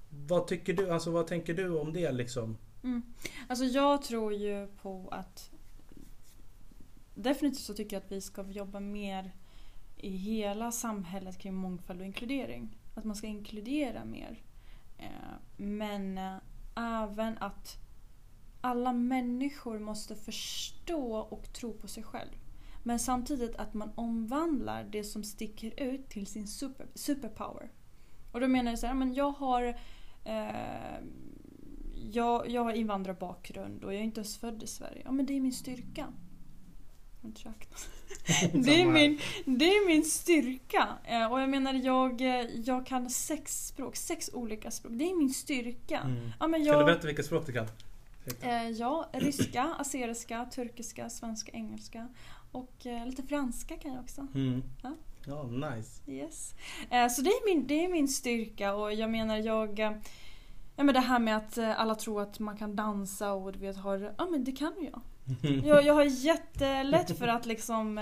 Vad tycker du, alltså vad tänker du om det liksom? Mm. Alltså jag tror ju på att Definitivt så tycker jag att vi ska jobba mer i hela samhället kring mångfald och inkludering. Att man ska inkludera mer. Eh, Men eh, även att alla människor måste förstå och tro på sig själv. Men samtidigt att man omvandlar det som sticker ut till sin super, superpower. Och då menar jag så här, men jag har eh, jag, jag har invandrarbakgrund och jag är inte ens född i Sverige. Ja men det är min styrka. Jag. Det är, min, det är min styrka. Eh, Och jag menar jag, eh, jag kan sex språk, sex olika språk. Det är min styrka. Mm. Ja, men Kan du jag, berätta vilka språk du kan? eh, ja, ryska, assyriska, turkiska, svenska, engelska. Och eh, lite franska kan jag också. Mm. Ja. Ja, nice. Yes. Eh, Så det är, min, det är min styrka och jag menar jag... eh, Ja men det här med att eh, alla tror att man kan dansa och du vet har... Ja men det kan jag. Jag, jag har jättelätt för att liksom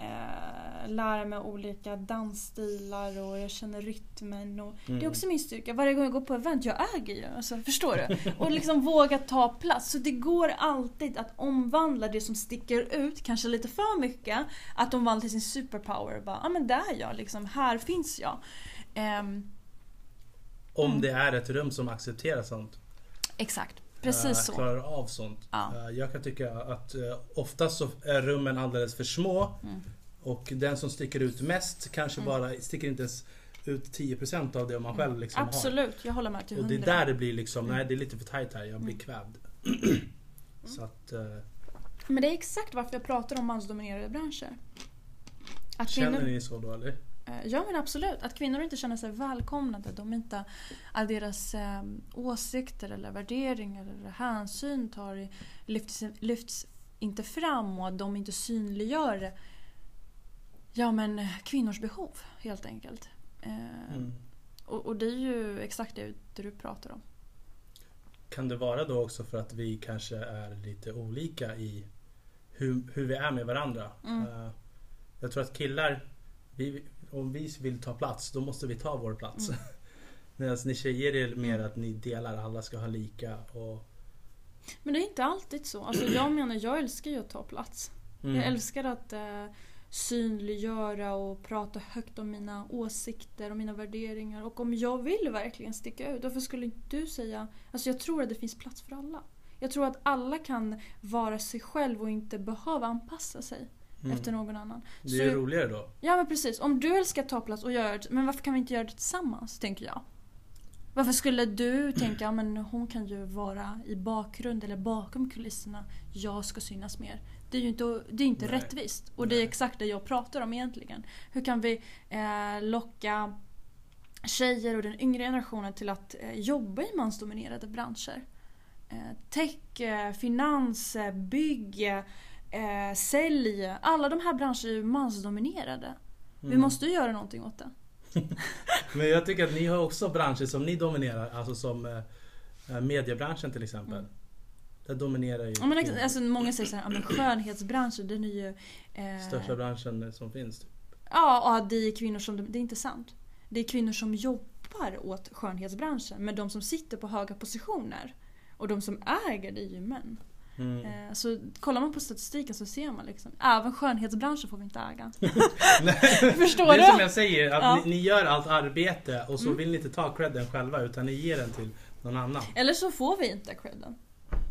eh, lära mig olika dansstilar och jag känner rytmen. Och Det är Mm. också min styrka. Varje gång jag går på event, jag äger ju. Alltså, förstår du? Och liksom våga ta plats. Så det går alltid att omvandla det som sticker ut, kanske lite för mycket, att omvandla till sin superpower. Bara, ja ah, men där är jag, liksom, här finns jag. Ehm, Om Mm. det är ett rum som accepterar sånt. exakt, precis eh, så. Klarar av sånt. Ja. Eh, Jag kan tycka att eh, oftast så är rummen alldeles för små. Mm. Och den som sticker ut mest kanske Mm. bara sticker inte ens ut 10% av det man själv liksom har. Absolut, jag håller med till Och det är där det blir liksom, Mm. nej det är lite för tajt här, jag blir Mm. kvävd. Så att, Men det är exakt varför jag pratar om mansdominerade branscher. Att känner ni så då eller? Eh, Ja men absolut, att kvinnor inte känner sig välkomnade. De inte, all deras eh, åsikter eller värderingar eller hänsyn tar, lyfts, lyfts inte fram och att de inte synliggör ja, men, kvinnors behov helt enkelt. Eh, Mm. och, och det är ju exakt det, du pratar om. Kan det vara då också för att vi kanske är lite olika i hur, hur vi är med varandra? Mm. Eh, jag tror att killar, vi, om vi vill ta plats, då måste vi ta vår plats. Mm. Medan ni tjejer är mer att ni delar, alla ska ha lika. Och, Men det är inte alltid så. Alltså, jag menar, jag älskar ju att ta plats. mm. Jag älskar att eh, synliggöra och prata högt om mina åsikter och mina värderingar. Och om jag vill verkligen sticka ut, varför skulle inte du säga... Alltså jag tror att det finns plats för alla. Jag tror att alla kan vara sig själv och inte behöva anpassa sig Mm. efter någon annan. Det är ju roligare då. Ja men precis, om du älskar att ta plats och göra det, men varför kan vi inte göra det tillsammans, tänker jag. Varför skulle du tänka, men hon kan ju vara i bakgrund eller bakom kulisserna, jag ska synas mer. Det är ju inte, det är inte Nej. rättvist. Och det är Nej. exakt det jag pratar om egentligen. Hur kan vi eh, locka tjejer och den yngre generationen till att eh, jobba i mansdominerade branscher? Eh, tech, eh, finans, eh, bygg, eh, sälj. Alla de här branscherna är ju mansdominerade. Vi Mm. måste ju göra någonting åt det. Men jag tycker att ni har också branscher som ni dominerar, alltså som eh, eh, mediebranschen till exempel. Mm. Där dominerar ju Ja, men, ex- alltså, många säger såhär, men skönhetsbranschen den är ju... Eh, största branschen som finns. ja, ja, det är kvinnor som... Det är inte sant. Det är kvinnor som jobbar åt skönhetsbranschen. Men de som sitter på höga positioner och de som äger det är ju män. Mm. Eh, så kollar man på statistiken så ser man liksom, även skönhetsbranschen får vi inte äga. Förstår det är som du? jag säger, att Ja. ni, ni gör allt arbete och så Mm. vill ni inte ta credden själva utan ni ger den till någon annan. Eller så får vi inte credden.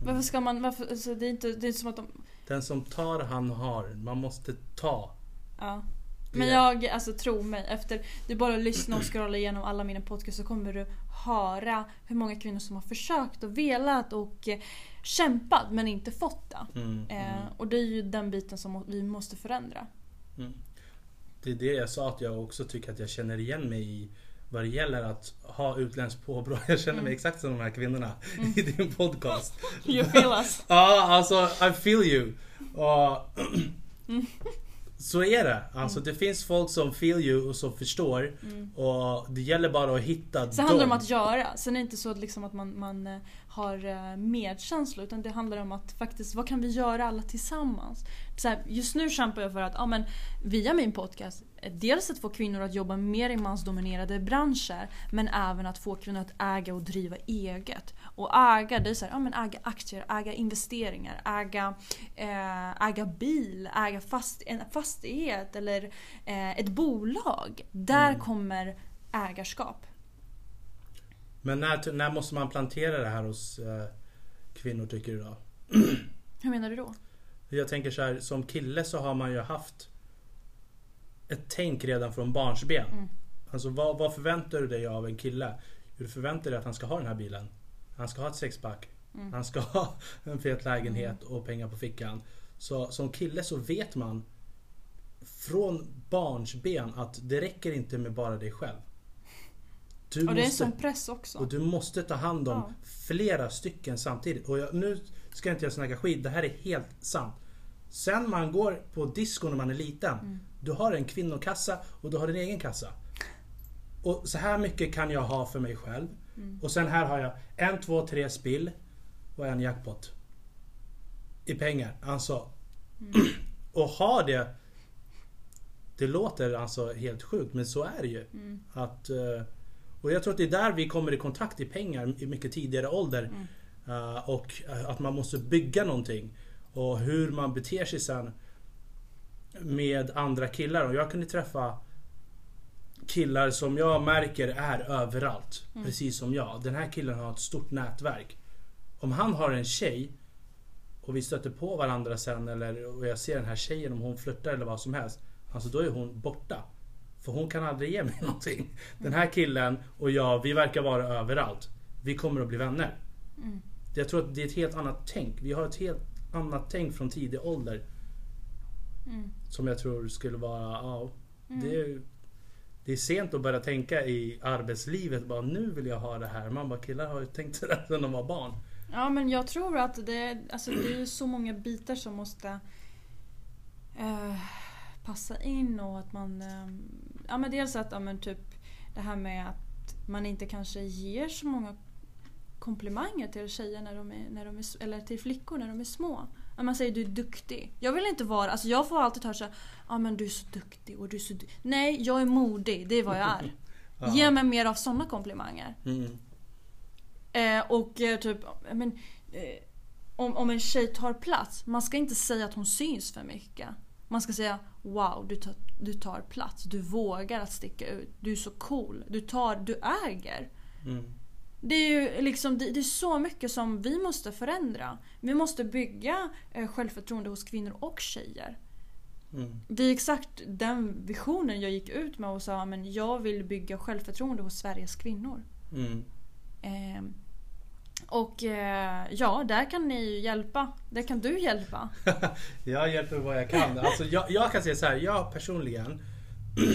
Varför ska man... Varför, alltså, det, är inte, det är som att de... Den som tar han har, man måste ta. Ja. Men jag, alltså tro mig, efter du bara lyssnar och scrollar igenom alla mina podcasts så kommer du höra hur många kvinnor som har försökt och velat och eh, kämpat men inte fått det. Mm, Eh, mm, och det är ju den biten som vi måste förändra. mm. Det är det jag sa att jag också tycker att jag känner igen mig i vad det gäller att ha utländskt påbrå. Jag känner mig Mm. exakt som de här kvinnorna Mm. i din podcast. You feel us. Ja, alltså I feel you. Och, Mm. så är det. Alltså det finns folk som feel you och som förstår. Mm. Och det gäller bara att hitta Så handlar det dem. om att göra. Sen är det inte så att, liksom att man, man eh, har eh, medkänsla utan det handlar om att faktiskt, vad kan vi göra alla tillsammans? Så här, just nu kämpar jag för att, ja men via min podcast, eh, dels att få kvinnor att jobba mer i mansdominerade branscher men även att få kvinnor att äga och driva eget. Och äga, det är så här, ja men äga aktier, äga investeringar, äga, eh, äga bil, äga fast, en fastighet eller eh, ett bolag. Där Mm. kommer ägarskap. Men när, när måste man plantera det här hos eh, kvinnor tycker du då? Hur menar du då? Jag tänker så här, som kille så har man ju haft ett tänk redan från barnsben. Mm. Alltså vad, vad förväntar du dig av en kille? Du förväntar dig att han ska ha den här bilen. Han ska ha ett sexpack. Mm. Han ska ha en fet lägenhet och pengar på fickan. Så som kille så vet man från barnsben att det räcker inte med bara dig själv. Du Och det är en måste, sån press också. och du måste ta hand om Ja. flera stycken samtidigt. Och jag, nu ska inte jag snacka skit, det här är helt sant. Sen man går på disco när man är liten. Mm. Du har en kvinnokassa och du har din egen kassa. Och så här mycket kan jag ha för mig själv. Mm. Och sen här har jag en, två, tre spill och en jackpot. I pengar. Alltså. Mm. Och ha det. Det låter alltså helt sjukt men så är det ju. Mm. Att, eh, och jag tror att det är där vi kommer i kontakt i pengar i mycket tidigare ålder. Eh, Och eh, att man måste bygga någonting. Och hur man beter sig sen med andra killar. Och jag kunde träffa killar som jag märker är överallt. Mm. Precis som jag. Den här killen har ett stort nätverk. Om han har en tjej och vi stöter på varandra sen eller och jag ser den här tjejen om hon flörtar eller vad som helst. Alltså då är hon borta. För hon kan aldrig ge mig någonting. Den här killen och jag, vi verkar vara överallt. Vi kommer att bli vänner. Mm. Jag tror att det är ett helt annat tänk. Vi har ett helt annat tänk från tidig ålder. Mm. Som jag tror skulle vara, ja. Mm. Det, är, det är sent att börja tänka i arbetslivet. Bara nu vill jag ha det här. Man bara killar har ju tänkt sådär sedan de var barn. Ja men jag tror att det, alltså, det är så många bitar som måste eh, passa in och att man... Eh, ja men dels att ja, men typ det här med att man inte kanske ger så många komplimanger till tjejer när de är, när de är, eller till flickor när de är små. Man säger du är duktig. Jag vill inte vara, alltså jag får alltid höra såhär, ja men du är så duktig och du är så du-" Nej, jag är modig, det är vad jag är. Ja. Ge mig mer av sådana komplimanger. Mm. Eh, och eh, typ, men, eh, om, om en tjej tar plats, man ska inte säga att hon syns för mycket. Man ska säga wow, du tar, du tar plats, du vågar att sticka ut, du är så cool, du tar, du äger. Mm. Det är ju liksom, det, det är så mycket som vi måste förändra. Vi måste bygga eh, självförtroende hos kvinnor och tjejer. Mm. Det är exakt den visionen jag gick ut med och sa men jag vill bygga självförtroende hos Sveriges kvinnor. Mm. Ehm, och eh, ja, där kan ni ju hjälpa. Där kan du hjälpa. Jag hjälper vad jag kan. Alltså jag, jag kan säga så här, jag personligen.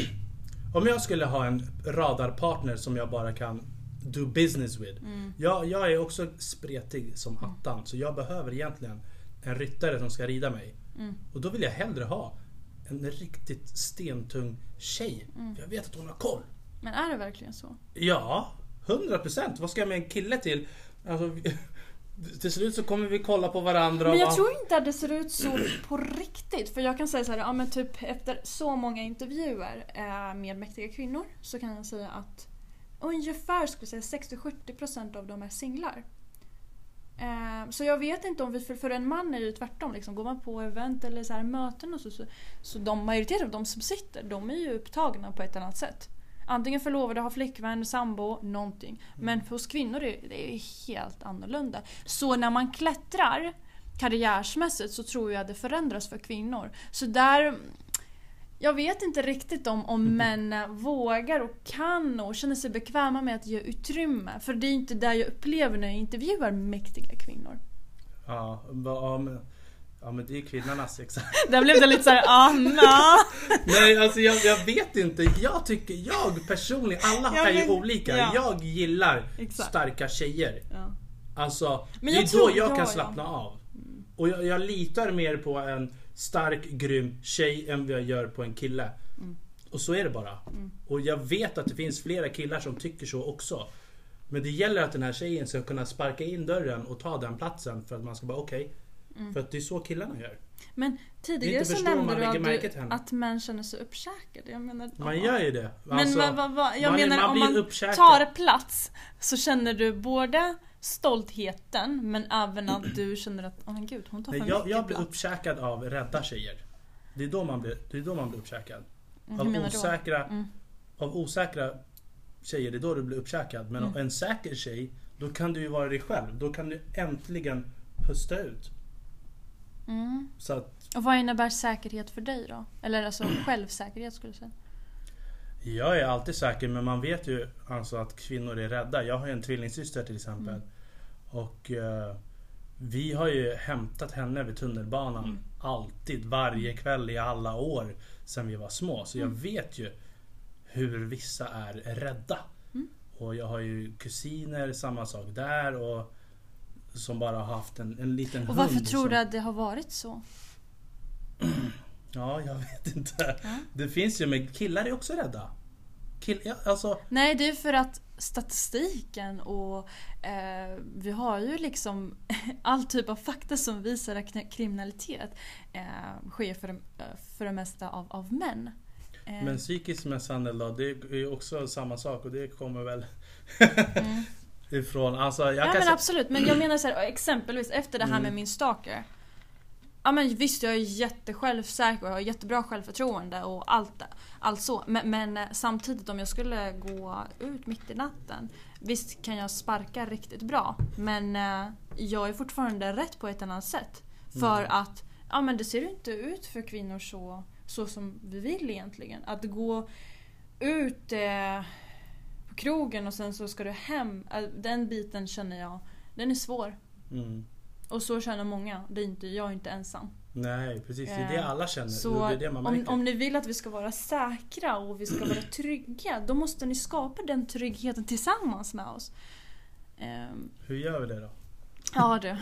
Om jag skulle ha en radarpartner som jag bara kan do business with. Mm. Jag, jag är också spretig som attan. Så jag behöver egentligen en ryttare som ska rida mig. Mm. Och då vill jag hellre ha en riktigt stentung tjej. Mm. Jag vet att hon har koll. Men är det verkligen så? Ja, 100%. Vad ska jag med en kille till? Alltså, till slut så kommer vi kolla på varandra. Men jag bara- tror inte att det ser ut så på riktigt. För jag kan säga så här, ja men typ efter så många intervjuer eh, med mäktiga kvinnor så kan jag säga att ungefär skulle säga 60-70% av dem är singlar. Eh, så jag vet inte om vi, för, för en man är ju tvärtom, liksom, går man på event eller så här möten och så, så, så de majoriteten av de som sitter, de är ju upptagna på ett annat sätt. Antingen förlovade, har flickvän, sambo, någonting. Men för oss kvinnor är det helt annorlunda. Så när man klättrar karriärsmässigt så tror jag det förändras för kvinnor. Så där... Jag vet inte riktigt om, om män vågar och kan och känner sig bekväma med att ge utrymme. För det är inte det jag upplever när jag intervjuar mäktiga kvinnor. Ja, men, ja men det är kvinnornas exakt. Där blev det lite såhär Anna! Nej alltså jag, jag vet inte. Jag tycker, jag personligen, alla Ja, är ju olika. ja. Jag gillar Exakt. starka tjejer. Ja. Alltså, Men det är jag då jag ja, kan slappna av. Och jag, jag litar mer på en stark, grym tjej än vad jag gör på en kille. Mm. Och så är det bara. Och jag vet att det finns flera killar som tycker så också. Men det gäller att den här tjejen ska kunna sparka in dörren och ta den platsen för att man ska bara okej. Mm. För att det är så killarna gör. Men tidigare så nämnde man du att, du att män känner sig uppkäkade. Jag menar, Man gör ju det. Men Alltså, vad, vad, vad, jag man menar man om man uppkäkad. tar plats så känner du både stoltheten men även att du känner att, åh men gud hon tar för Nej, jag, mycket jag blir plats. uppkäkad av rädda tjejer. Det är då man blir, det är då man blir uppkäkad. Mm, Av osäkra, Mm. av osäkra tjejer, det är då du blir uppkäkad. Men Mm. en säker tjej, då kan du ju vara dig själv. Då kan du äntligen pusta ut. Mm. Så att Och vad innebär säkerhet för dig då? Eller alltså självsäkerhet skulle jag säga. jag är alltid säker, men man vet ju alltså att kvinnor är rädda. Jag har ju en tvillingsyster till exempel. Mm. Och eh, vi har ju hämtat henne vid tunnelbanan. Mm. Alltid, varje kväll i alla år sedan vi var små. Så jag Mm. vet ju hur vissa är rädda. Mm. Och jag har ju kusiner, samma sak där. Och som bara har haft en, en liten Och varför hund. tror som, du att det har varit så? Ja, jag vet inte. Ja. Det finns ju, men killar är också rädda. Kill, ja, alltså, Nej, det är för att statistiken och eh, vi har ju liksom all typ av fakta som visar att kriminalitet eh, sker för det, för det mesta av, av män. Eh, men psykisk misshandel då, det är också samma sak och det kommer väl mm. ifrån, alltså jag Ja men absolut, men jag menar så här, exempelvis efter det här Mm. med min stalker. Ja men visst jag är jättesjälvsäker och har jättebra självförtroende och allt, allt så. Men, men eh, samtidigt om jag skulle gå ut mitt i natten. Visst kan jag sparka riktigt bra. Men eh, jag är fortfarande rätt på ett annat sätt. För Mm. att ja, men det ser inte ut för kvinnor så, så som vi vill egentligen. Att gå ut eh, på krogen och sen så ska du hem. Eh, Den biten känner jag, den är svår. Mm. Och så känner många. Det är inte, jag är inte ensam. Nej, precis. Det är det Eh, alla känner. Så det är det om, om ni vill att vi ska vara säkra och vi ska vara trygga, då måste ni skapa den tryggheten tillsammans med oss. Ehm, Hur gör vi det då? ja du.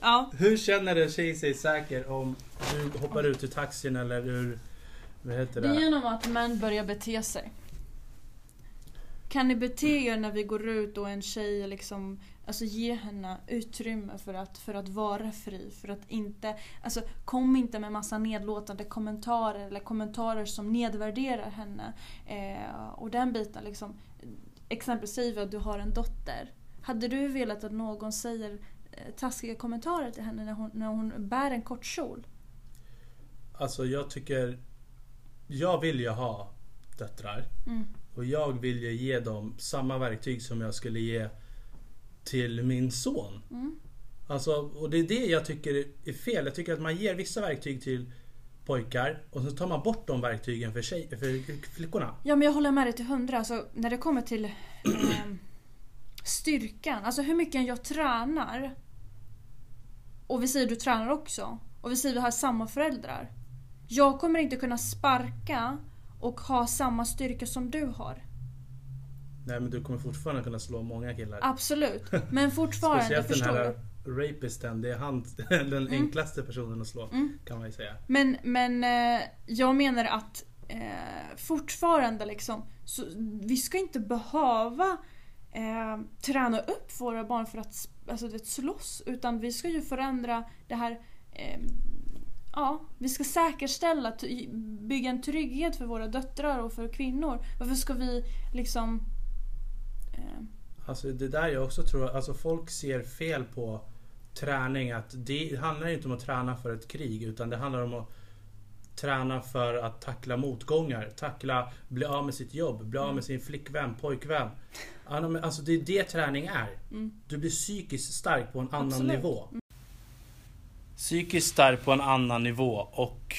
ja. Hur känner en tjej sig säker om du hoppar ut ur taxin eller ur... Vad heter Det är det? genom att män börjar bete sig. Kan ni bete er när vi går ut och en tjej liksom, alltså ge henne utrymme för att, för att vara fri. För att inte, alltså kom inte med massa nedlåtande kommentarer eller kommentarer som nedvärderar henne. Eh, och den biten liksom. Exempelvis säg att du har en dotter. Hade du velat att någon säger eh, taskiga kommentarer till henne när hon, när hon bär en kort kjol? Alltså jag tycker... Jag vill ju ha döttrar. Mm. Och jag vill ju ge dem samma verktyg som jag skulle ge till min son. Mm. Alltså, och det är det jag tycker är fel. Jag tycker att man ger vissa verktyg till pojkar och så tar man bort de verktygen för, tjej, för flickorna. Ja men jag håller med dig till hundra. Alltså, när det kommer till ehm, styrkan, alltså hur mycket jag tränar. Och vi säger du tränar också. Och vi säger vi har samma föräldrar. Jag kommer inte kunna sparka och ha samma styrka som du har. Nej men du kommer fortfarande kunna slå många killar. Absolut. Men fortfarande, Speciellt den förstår här du? rapisten. Det är han, den enklaste personen att slå. Mm. Kan man ju säga. Men, men eh, jag menar att eh, fortfarande liksom, så, vi ska inte behöva eh, träna upp våra barn för att alltså, vet, slåss. Utan vi ska ju förändra det här eh, Ja, vi ska säkerställa, bygga en trygghet för våra döttrar och för kvinnor. Varför ska vi liksom... Eh, Alltså det där jag också tror, alltså folk ser fel på träning. Att det handlar inte om att träna för ett krig utan det handlar om att träna för att tackla motgångar. Tackla, bli av med sitt jobb, bli av med sin flickvän, pojkvän. Alltså det är det träning är. mm, Du blir psykiskt stark på en annan Absolut. nivå. Psykiskt stark på en annan nivå och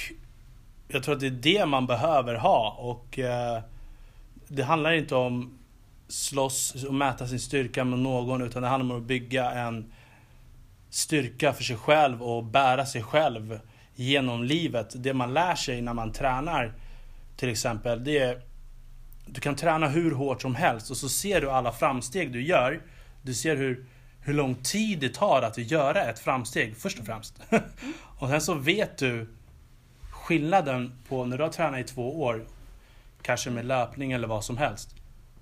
jag tror att det är det man behöver ha och eh, det handlar inte om slåss och mäta sin styrka med någon utan det handlar om att bygga en styrka för sig själv och bära sig själv genom livet. Det man lär sig när man tränar till exempel det är du kan träna hur hårt som helst och så ser du alla framsteg du gör. Du ser hur, hur lång tid det tar att göra ett framsteg först och främst. och sen så vet du skillnaden på när du har tränat i två år, kanske med löpning eller vad som helst.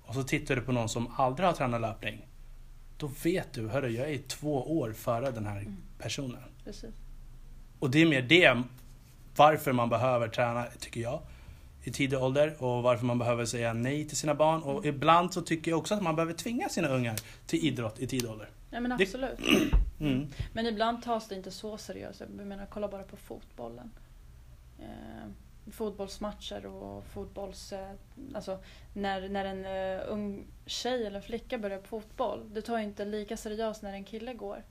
Och så tittar du på någon som aldrig har tränat löpning. Då vet du, hörru jag är två år före den här personen. precis. Och det är mer det varför man behöver träna, tycker jag, i tidig ålder och varför man behöver säga nej till sina barn. Och ibland så tycker jag också att man behöver tvinga sina ungar till idrott i tidig ålder. Ja men Det- absolut. Mm. Men ibland tas det inte så seriöst. Jag menar, kolla bara på fotbollen. Eh, fotbollsmatcher och fotbolls... Eh, alltså, när, när en eh, ung tjej eller flicka börjar på fotboll, det tar ju inte lika seriöst när en kille går.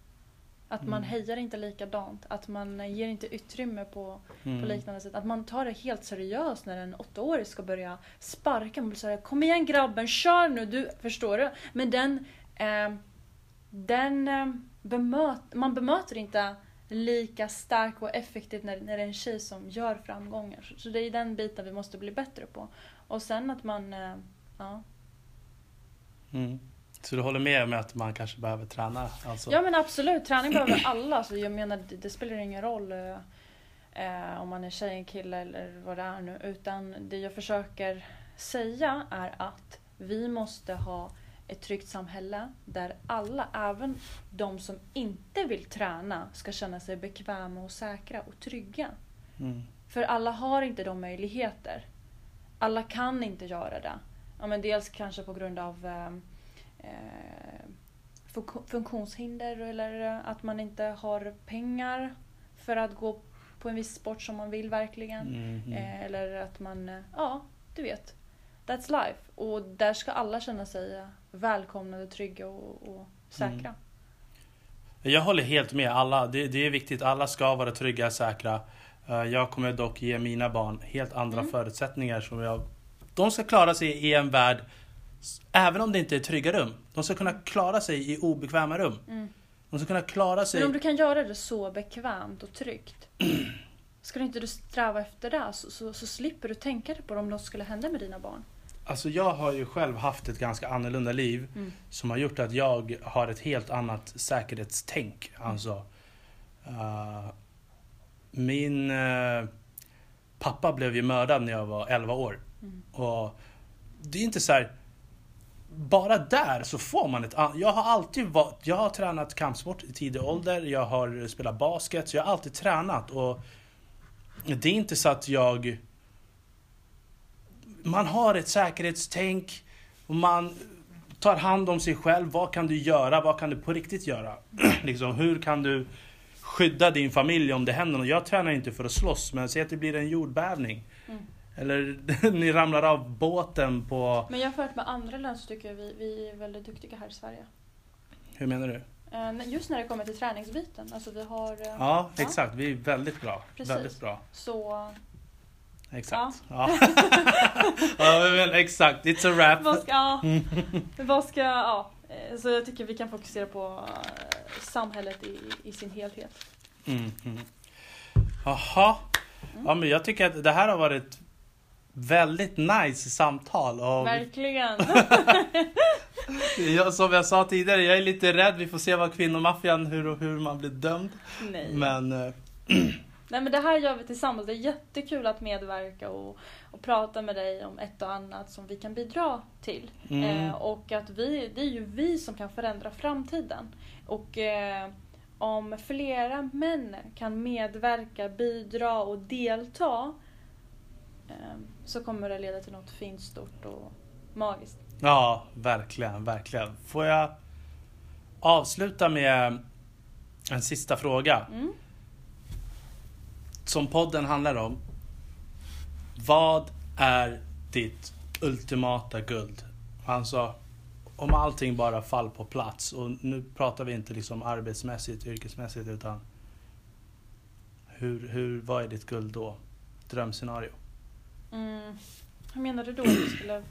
Att man Mm. hejar inte likadant, att man ger inte utrymme på, på Mm. liknande sätt. Att man tar det helt seriöst när en åttaårig ska börja sparka. Man blir såhär, kom igen grabben, kör nu! Du, förstår du? Men den... Eh, den eh, bemöt, man bemöter inte lika starkt och effektivt när, när det är en tjej som gör framgångar. Så, så det är den biten vi måste bli bättre på. Och sen att man... Eh, ja. Mm. Så du håller med med att man kanske behöver träna? Alltså. ja men absolut, träning behöver alla. Så jag menar det, det spelar ingen roll eh, eh, om man är tjej, en kille eller vad det är nu. Utan det jag försöker säga är att vi måste ha ett tryggt samhälle där alla, även de som inte vill träna, ska känna sig bekväma och säkra och trygga. Mm. För alla har inte de möjligheter. Alla kan inte göra det. Ja, men dels kanske på grund av eh, eh, fun- funktionshinder eller eh, att man inte har pengar för att gå på en viss sport som man vill verkligen. Mm. Mm. Eh, eller att man, eh, ja, du vet. That's life. Och där ska alla känna sig eh, välkomnade, trygga och, och säkra. Mm. Jag håller helt med. Alla, det, det är viktigt. Alla ska vara trygga och säkra. Eh, Jag kommer dock ge mina barn helt andra Mm. förutsättningar som jag de ska klara sig i en värld, även om det inte är trygga rum. De ska kunna klara sig i obekväma rum. Mm. De ska kunna klara sig... Men om du kan göra det så bekvämt och tryggt. Skulle inte du sträva efter det så, så, så slipper du tänka på det om något skulle hända med dina barn. Alltså jag har ju själv haft ett ganska annorlunda liv Mm. som har gjort att jag har ett helt annat säkerhetstänk. Alltså, eh, min eh, pappa blev ju mördad när jag var 11 år. Mm. Och det är inte så här. Bara där så får man ett Jag har alltid varit, jag har tränat kampsport i tidig ålder, jag har spelat basket, så jag har alltid tränat och det är inte så att jag man har ett säkerhetstänk och man tar hand om sig själv. Vad kan du göra? Vad kan du på riktigt göra? liksom, hur kan du skydda din familj om det händer något? Jag tränar inte för att slåss, men säg att det blir en jordbävning. Mm. Eller ni ramlar av båten på... Men jämfört med andra länder så tycker jag vi, vi är väldigt duktiga här i Sverige. Hur menar du? Eh, Just när det kommer till träningsbiten. Alltså vi har... eh, Ja, exakt. Vi är väldigt bra. Precis. Väldigt bra. Så Exakt. Ja. Ja. men exakt. It's a wrap. vad ska... Ja, vad ska... Ja. Eh, Så jag tycker vi kan fokusera på eh, samhället i, i sin helhet. Mm, mm. Jaha. Ja, men jag tycker att det här har varit väldigt nice samtal. Och Verkligen. jag, som jag sa tidigare, jag är lite rädd. Vi får se vad kvinnomaffian, hur, hur man blir dömd. Nej. Men eh, Nej men det här gör vi tillsammans. Det är jättekul att medverka och, och prata med dig om ett och annat som vi kan bidra till. mm, Eh, och att vi, det är ju vi som kan förändra framtiden. Och eh, om flera män kan medverka, bidra och delta eh, så kommer det leda till något fint, stort och magiskt. ja, verkligen, verkligen. Får jag avsluta med en sista fråga? Mm. Som podden handlar om. Vad är ditt ultimata guld? Alltså, om allting bara fall på plats. Och nu pratar vi inte liksom arbetsmässigt, yrkesmässigt, utan hur, hur, vad är ditt guld då? Drömscenario. Mm. Hur menar du då? Att du skulle,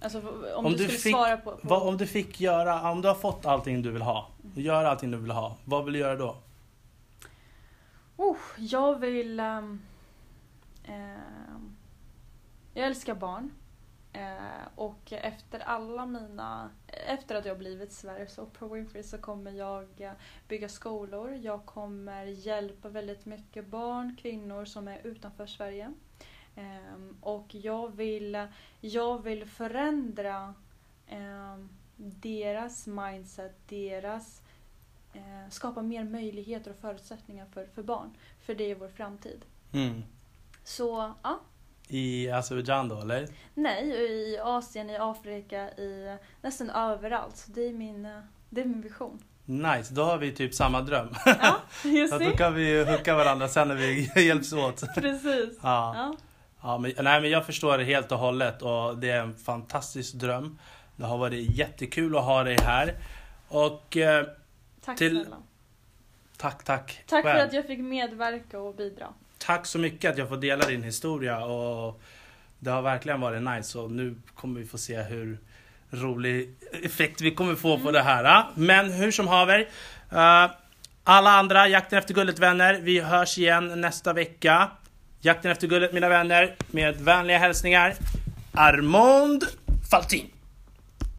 alltså, om, Om du, du skulle fick- svara på... på Vad, om du fick göra, om du har fått allting du vill ha, och gör allting du vill ha, vad vill du göra då? Oh, jag vill... Um, eh, jag älskar barn. Eh, och efter alla mina... Efter att jag blivit Sveriges Oprah Winfrey så kommer jag eh, bygga skolor. Jag kommer hjälpa väldigt mycket barn, kvinnor som är utanför Sverige. Eh, och jag vill, jag vill förändra ehm, deras mindset, deras eh, skapa mer möjligheter och förutsättningar för, för barn. För det är vår framtid. Mm. Så, ja. I Azerbajdzjan då, eller? Nej, i Asien, i Afrika, i nästan överallt. Så det är min, eh, det är min vision. Nice, då har vi typ samma dröm. Ja, just Så då det. kan vi ju hooka varandra sen när vi hjälps åt. Precis. Ja. Ja. Ja, men, nej, men jag förstår det helt och hållet och det är en fantastisk dröm. Det har varit jättekul att ha dig här. Och eh, Tack Till- snälla. tack, tack. Tack för själv. att jag fick medverka och bidra. Tack så mycket att jag får dela din historia och det har verkligen varit nice och nu kommer vi få se hur rolig effekt vi kommer få på det här. Men hur som haver. eh, alla andra Jakten efter guldet vänner, vi hörs igen nästa vecka. Jakten efter guldet mina vänner, med vänliga hälsningar Armand Faltin.